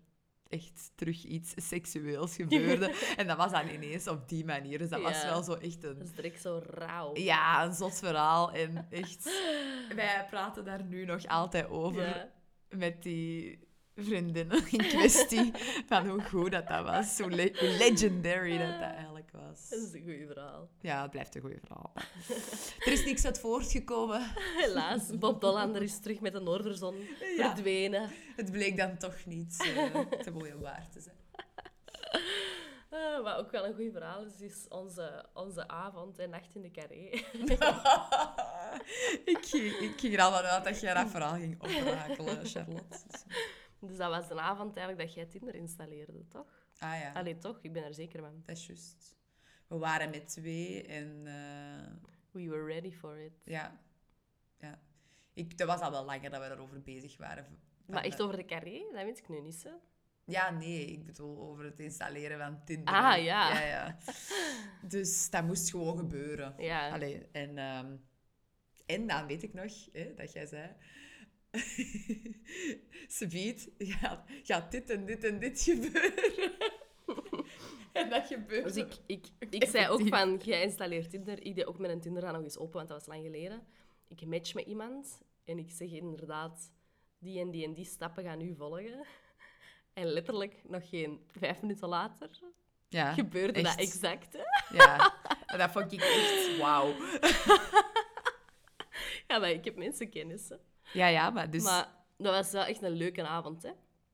Speaker 2: echt terug iets seksueels gebeurde. en dat was dan ineens op die manier. Dus dat was wel zo echt
Speaker 1: Dat is
Speaker 2: een...
Speaker 1: direct zo rauw.
Speaker 2: Ja, een zot verhaal. En echt... Wij praten daar nu nog altijd over
Speaker 1: Ja.
Speaker 2: met die vriendinnen in kwestie. van hoe goed dat, dat was. Hoe, le- hoe legendary dat, dat eigenlijk was.
Speaker 1: Dat is een goed verhaal.
Speaker 2: Ja, het blijft een goed verhaal. er is niks uit voortgekomen.
Speaker 1: Helaas, Bob Dollander is terug met de Noorderzon
Speaker 2: Ja.
Speaker 1: verdwenen.
Speaker 2: Het bleek dan toch niet eh, te mooi om waar te zijn.
Speaker 1: Ah, wat ook wel een goed verhaal is, is onze, onze avond en nacht in de carré.
Speaker 2: ik, ging, ik ging er al van uit dat jij dat verhaal ging oprakelen, Charlotte. Dus-
Speaker 1: Dus dat was een avond eigenlijk dat jij Tinder installeerde, toch?
Speaker 2: ah ja,
Speaker 1: Allee, toch? Ik ben er zeker van.
Speaker 2: dat is juist. We waren met twee en eh,
Speaker 1: We were ready for it.
Speaker 2: ja, ja. Ik, dat was al wel langer dat we daarover bezig waren.
Speaker 1: Maar echt
Speaker 2: de-
Speaker 1: over de carré? Dat weet ik nu niet, hè?
Speaker 2: Ja, nee, ik bedoel over het installeren van Tinder.
Speaker 1: Ah, ja.
Speaker 2: ja, ja. Dus dat moest gewoon gebeuren.
Speaker 1: Ja.
Speaker 2: Allee, en, ehm, en dan weet ik nog hè, dat jij zei... Sabiet, gaat, gaat dit en dit en dit gebeuren. en dat gebeurde.
Speaker 1: Dus ik, ik, ik zei ook van, jij installeert Tinder. Ik deed ook met een Tinder dan nog eens open, want dat was lang geleden. Ik match met iemand en ik zeg inderdaad, die en die en die stappen gaan u volgen. En letterlijk nog geen vijf minuten later
Speaker 2: ja,
Speaker 1: gebeurde dat exact. hè.
Speaker 2: Ja, en dat vond ik echt wauw.
Speaker 1: Ja, maar ik heb mensenkennis. hè.
Speaker 2: Ja, ja, maar dus...
Speaker 1: Maar dat was wel echt een leuke avond, hè.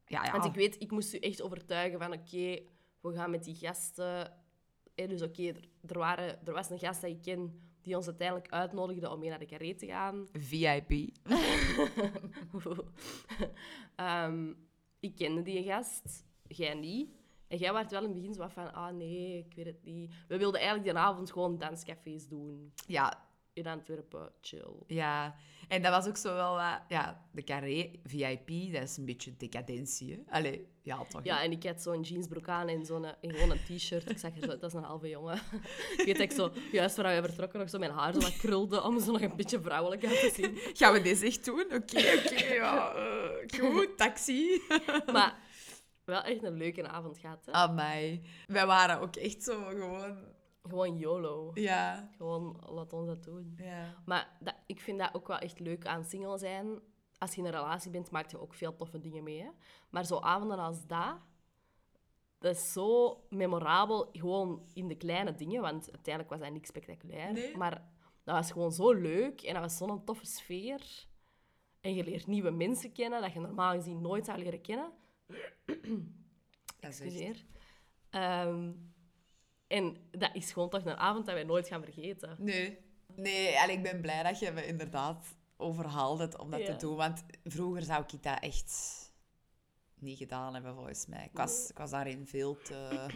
Speaker 2: ja, ja.
Speaker 1: Want ik weet, ik moest u echt overtuigen van oké, we gaan met die gasten. Hè, dus oké, er, er, waren- er was een gast dat ik ken die ons uiteindelijk uitnodigde om mee naar de carré te gaan.
Speaker 2: VIP.
Speaker 1: Ehm, ik kende die gast, jij niet. En jij was wel in het begin zo van, ah nee, ik weet het niet. We wilden eigenlijk die avond gewoon danscafés doen.
Speaker 2: Ja,
Speaker 1: In Antwerpen, chill.
Speaker 2: Ja, en dat was ook zo wel wat... Ja, de carré VIP, dat is een beetje decadentie, hè? Allee, ja, toch?
Speaker 1: Ja, en ik had zo'n jeansbroek aan en zo'n en gewoon een t-shirt. Ik zag er zo, dat is een halve jongen. ik weet dat ik zo, juist voordat we vertrokken, nog zo mijn haar zo wat krulde om zo nog een beetje vrouwelijk uit te zien.
Speaker 2: Gaan we dit echt doen? Oké, oké, ja. eh, goed, taxi.
Speaker 1: Maar wel echt een leuke avond gehad, hè?
Speaker 2: Amai. Wij waren ook echt zo gewoon
Speaker 1: Gewoon YOLO.
Speaker 2: Ja.
Speaker 1: Gewoon, laat ons dat doen.
Speaker 2: Ja.
Speaker 1: Maar dat, ik vind dat ook wel echt leuk aan single zijn. Als je in een relatie bent, maak je ook veel toffe dingen mee. Hè? Maar zo avonden als dat, dat is zo memorabel. Gewoon in de kleine dingen, want uiteindelijk was dat niks spectaculair.
Speaker 2: Nee.
Speaker 1: Maar dat was gewoon zo leuk en dat was zo'n toffe sfeer. En je leert nieuwe mensen kennen dat je normaal gezien nooit zou leren kennen.
Speaker 2: Dat is echt-
Speaker 1: Excuseer. Ehm, en dat is gewoon toch een avond dat wij nooit gaan vergeten.
Speaker 2: Nee. Nee, en ik ben blij dat je me inderdaad overhaald hebt om dat
Speaker 1: Ja.
Speaker 2: te doen. Want vroeger zou ik dat echt niet gedaan hebben, volgens mij. Ik was, ik was daarin veel te...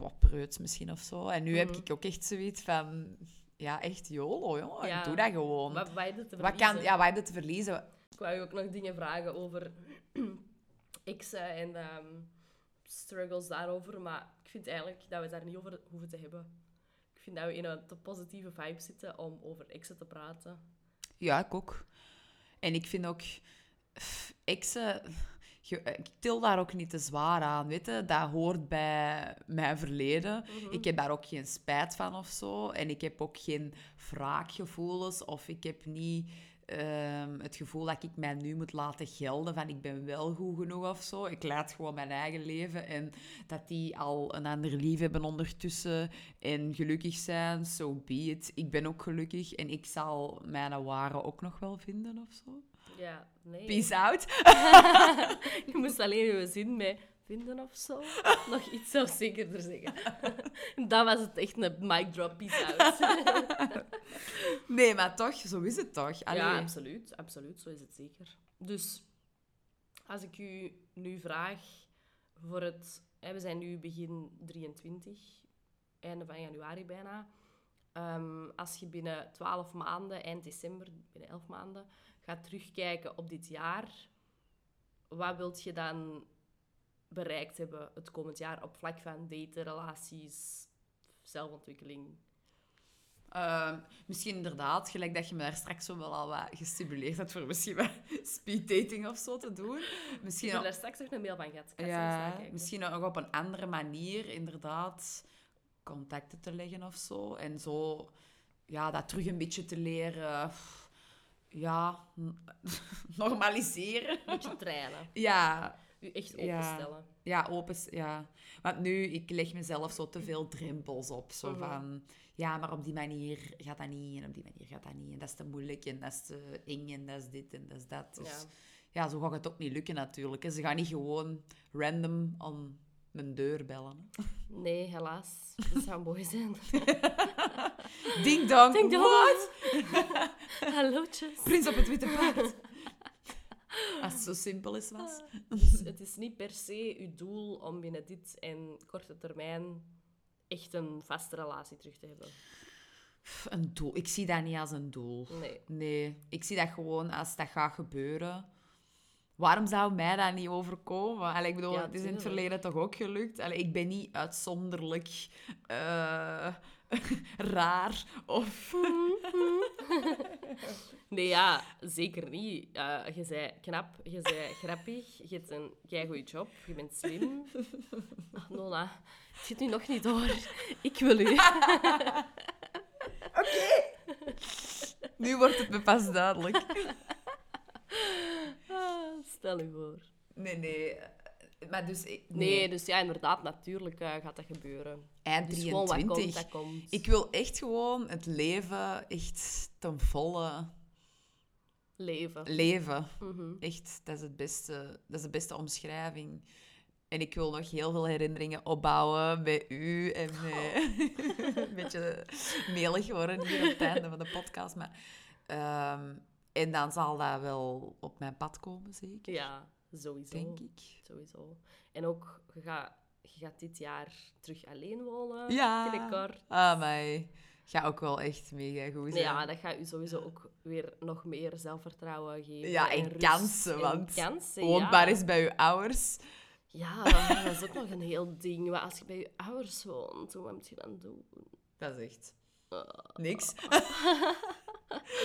Speaker 2: Wat preuts misschien of zo. En nu heb
Speaker 1: Mhm.
Speaker 2: ik ook echt zoiets van... Ja, echt YOLO, jongen.
Speaker 1: Ja.
Speaker 2: Doe dat gewoon.
Speaker 1: Wat, wat heb je te
Speaker 2: Wat kan... Ja, wat heb je te verliezen?
Speaker 1: Ik wou je ook nog dingen vragen over exen en ehm, struggles daarover, maar ik vind eigenlijk dat we het daar niet over hoeven te hebben. Ik vind dat we in een te positieve vibe zitten om over exen te praten.
Speaker 2: Ja, ik ook. En ik vind ook... Exen... Ik til daar ook niet te zwaar aan, weet je. Dat hoort bij mijn verleden. Ik heb daar ook geen spijt van of zo. En ik heb ook geen wraakgevoelens. Of ik heb niet ehm, het gevoel dat ik mij nu moet laten gelden van ik ben wel goed genoeg of zo. Ik leid gewoon mijn eigen leven. En dat die al een ander lief hebben ondertussen en gelukkig zijn, so be it. Ik ben ook gelukkig en ik zal mijn ware ook nog wel vinden of zo.
Speaker 1: Ja, nee.
Speaker 2: Peace out.
Speaker 1: Je moest alleen je zin met vinden of zo. Nog iets zelfzekerder zeggen. dat was het echt een mic drop, out.
Speaker 2: Nee, maar toch, zo is het toch. Allee.
Speaker 1: Ja, absoluut. Absoluut, zo is het zeker. Dus als ik u nu vraag voor het... Hè, we zijn nu begin 23, einde van januari bijna. Ehm, als je binnen 12 maanden, eind december, binnen 11 maanden, gaat terugkijken op dit jaar, wat wilt je dan bereikt hebben het komend jaar op vlak van daten, relaties, zelfontwikkeling?
Speaker 2: Ehm, misschien inderdaad, gelijk dat je me daar straks zo wel al wat gestimuleerd hebt voor misschien wat speed dating of zo te doen.
Speaker 1: Ik
Speaker 2: Misschien,
Speaker 1: heb daar straks nog een mail van gehad.
Speaker 2: Ja, misschien ook op een andere manier inderdaad contacten te leggen of zo. En zo ja, dat terug een beetje te leren ja, normaliseren.
Speaker 1: Een beetje trainen.
Speaker 2: Ja,
Speaker 1: U echt openstellen.
Speaker 2: Ja, open. Ja. Want nu, ik leg mezelf zo te veel drempels op. Zo
Speaker 1: Mhm.
Speaker 2: van, ja, maar op die manier gaat dat niet en op die manier gaat dat niet. En dat is te moeilijk en dat is te eng en dat is dit en dat is dat. Dus
Speaker 1: Ja.
Speaker 2: ja, zo gaat het ook niet lukken natuurlijk. Ze gaan niet gewoon random aan mijn deur bellen.
Speaker 1: Nee, helaas. Dat zou mooi zijn.
Speaker 2: Ding dong,
Speaker 1: Ding dong. Hallootjes.
Speaker 2: Prins op het witte paard. Als het zo simpel is was.
Speaker 1: Dus het is niet per se uw doel om binnen dit en korte termijn echt een vaste relatie terug te hebben.
Speaker 2: Een doel. Ik zie dat niet als een doel.
Speaker 1: Nee.
Speaker 2: Nee, ik zie dat gewoon als dat gaat gebeuren. Waarom zou mij dat niet overkomen? Allee, ik bedoel,
Speaker 1: Ja,
Speaker 2: het is in het verleden toch ook gelukt. Allee, ik ben niet uitzonderlijk eh, raar of...
Speaker 1: Nee, ja, zeker niet. Eh, je bent knap, je bent grappig, je hebt een goede job, je bent slim. Ach, Nona, het zit nu nog niet door. Ik wil u.
Speaker 2: Nu wordt het me pas duidelijk.
Speaker 1: Ah, Stel u voor.
Speaker 2: Nee, nee. Eh, Maar dus... ik-
Speaker 1: Nee, dus ja, inderdaad, natuurlijk eh, gaat dat gebeuren.
Speaker 2: Eind
Speaker 1: Dus gewoon wat komt,
Speaker 2: 23.
Speaker 1: dat komt.
Speaker 2: Ik wil echt gewoon het leven echt ten volle
Speaker 1: Leven.
Speaker 2: leven.
Speaker 1: Mhm.
Speaker 2: Echt, dat is, het beste, dat is de beste omschrijving. En ik wil nog heel veel herinneringen opbouwen bij u. En met... een beetje melig worden hier op het einde van de podcast. Maar, ehm, en dan zal dat wel op mijn pad komen, zeker.
Speaker 1: Ja, sowieso.
Speaker 2: Denk ik.
Speaker 1: Sowieso. En ook, je gaat, je gaat dit jaar terug alleen wonen.
Speaker 2: Ja.
Speaker 1: Binnenkort.
Speaker 2: Ah, maar ga ook wel echt mega goed zijn.
Speaker 1: ja, dat gaat u sowieso ook weer nog meer zelfvertrouwen geven.
Speaker 2: Ja, en kansen,
Speaker 1: en
Speaker 2: want
Speaker 1: kansen,
Speaker 2: Woont
Speaker 1: ja.
Speaker 2: maar eens bij uw ouders.
Speaker 1: Ja, dat is ook nog een heel ding. Maar als je bij je ouders woont, wat moet je dan doen?
Speaker 2: Dat is echt niks.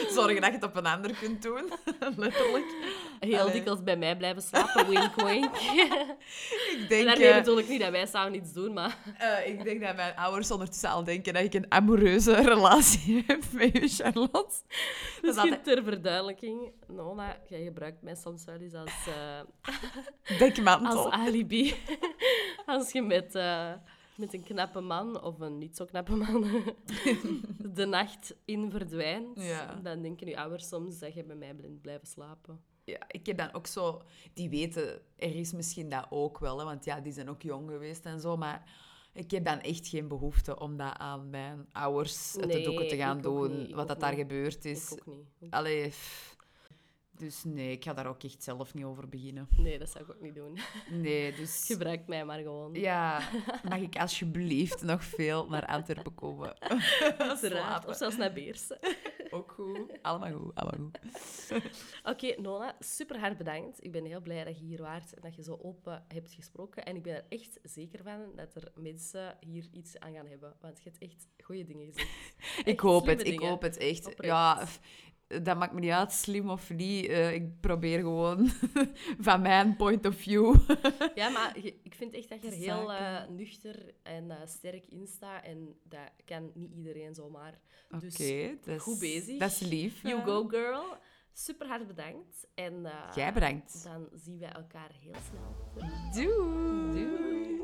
Speaker 2: Zorgen dat je het op een ander kunt doen. Letterlijk.
Speaker 1: Heel
Speaker 2: Allee.
Speaker 1: dikwijls bij mij blijven slapen, wink wink.
Speaker 2: Ik
Speaker 1: en
Speaker 2: denk,
Speaker 1: daarmee
Speaker 2: eh,
Speaker 1: bedoel ik niet dat wij samen iets doen, maar...
Speaker 2: eh, ik denk dat mijn ouders ondertussen al denken dat ik een amoureuze relatie heb met u, Charlotte.
Speaker 1: Misschien
Speaker 2: altijd
Speaker 1: ter verduidelijking. Nona, jij gebruikt mij soms wel eens als, eh,
Speaker 2: dekmantel.
Speaker 1: als alibi. als je met, met een knappe man, of een niet zo knappe man, de nacht in verdwijnt,
Speaker 2: Ja.
Speaker 1: dan denken je ouders soms dat je bij mij bent blijven slapen.
Speaker 2: Ja, ik heb dan ook zo... Die weten, er is misschien dat ook wel, hè, want ja, die zijn ook jong geweest en zo, maar... Ik heb dan echt geen behoefte om dat aan mijn ouders uit de
Speaker 1: Nee,
Speaker 2: doeken te gaan doen, wat dat daar gebeurd is.
Speaker 1: Ik ook niet.
Speaker 2: Allee, pff. Dus nee, ik ga daar ook echt zelf niet over beginnen.
Speaker 1: Nee, dat zou ik ook niet doen.
Speaker 2: Nee, dus...
Speaker 1: Gebruik mij maar gewoon.
Speaker 2: Ja, mag ik alsjeblieft nog veel naar Antwerpen komen?
Speaker 1: Uiteraard. Of zelfs naar Beersen.
Speaker 2: Ook goed. Allemaal goed, allemaal goed.
Speaker 1: Oké, Nona, super hard bedankt. Ik ben heel blij dat je hier waart en dat je zo open hebt gesproken. En ik ben er echt zeker van dat er mensen hier iets aan gaan hebben. Want je hebt echt goede dingen gezegd.
Speaker 2: Ik hoop het, ik hoop het echt.
Speaker 1: Oprecht.
Speaker 2: Ja, dat maakt me niet uit, slim of niet. Eh, ik probeer gewoon van mijn point of view.
Speaker 1: Ja, maar ik vind echt dat je er heel eh, nuchter en eh, sterk in staat. En dat kan niet iedereen zomaar.
Speaker 2: Oké,
Speaker 1: Dus
Speaker 2: dat is-
Speaker 1: goed bezig.
Speaker 2: Dat is lief.
Speaker 1: You go, girl. Super hard bedankt. En
Speaker 2: Jij bedankt.
Speaker 1: dan zien wij elkaar heel snel.
Speaker 2: Doei.
Speaker 1: Doei.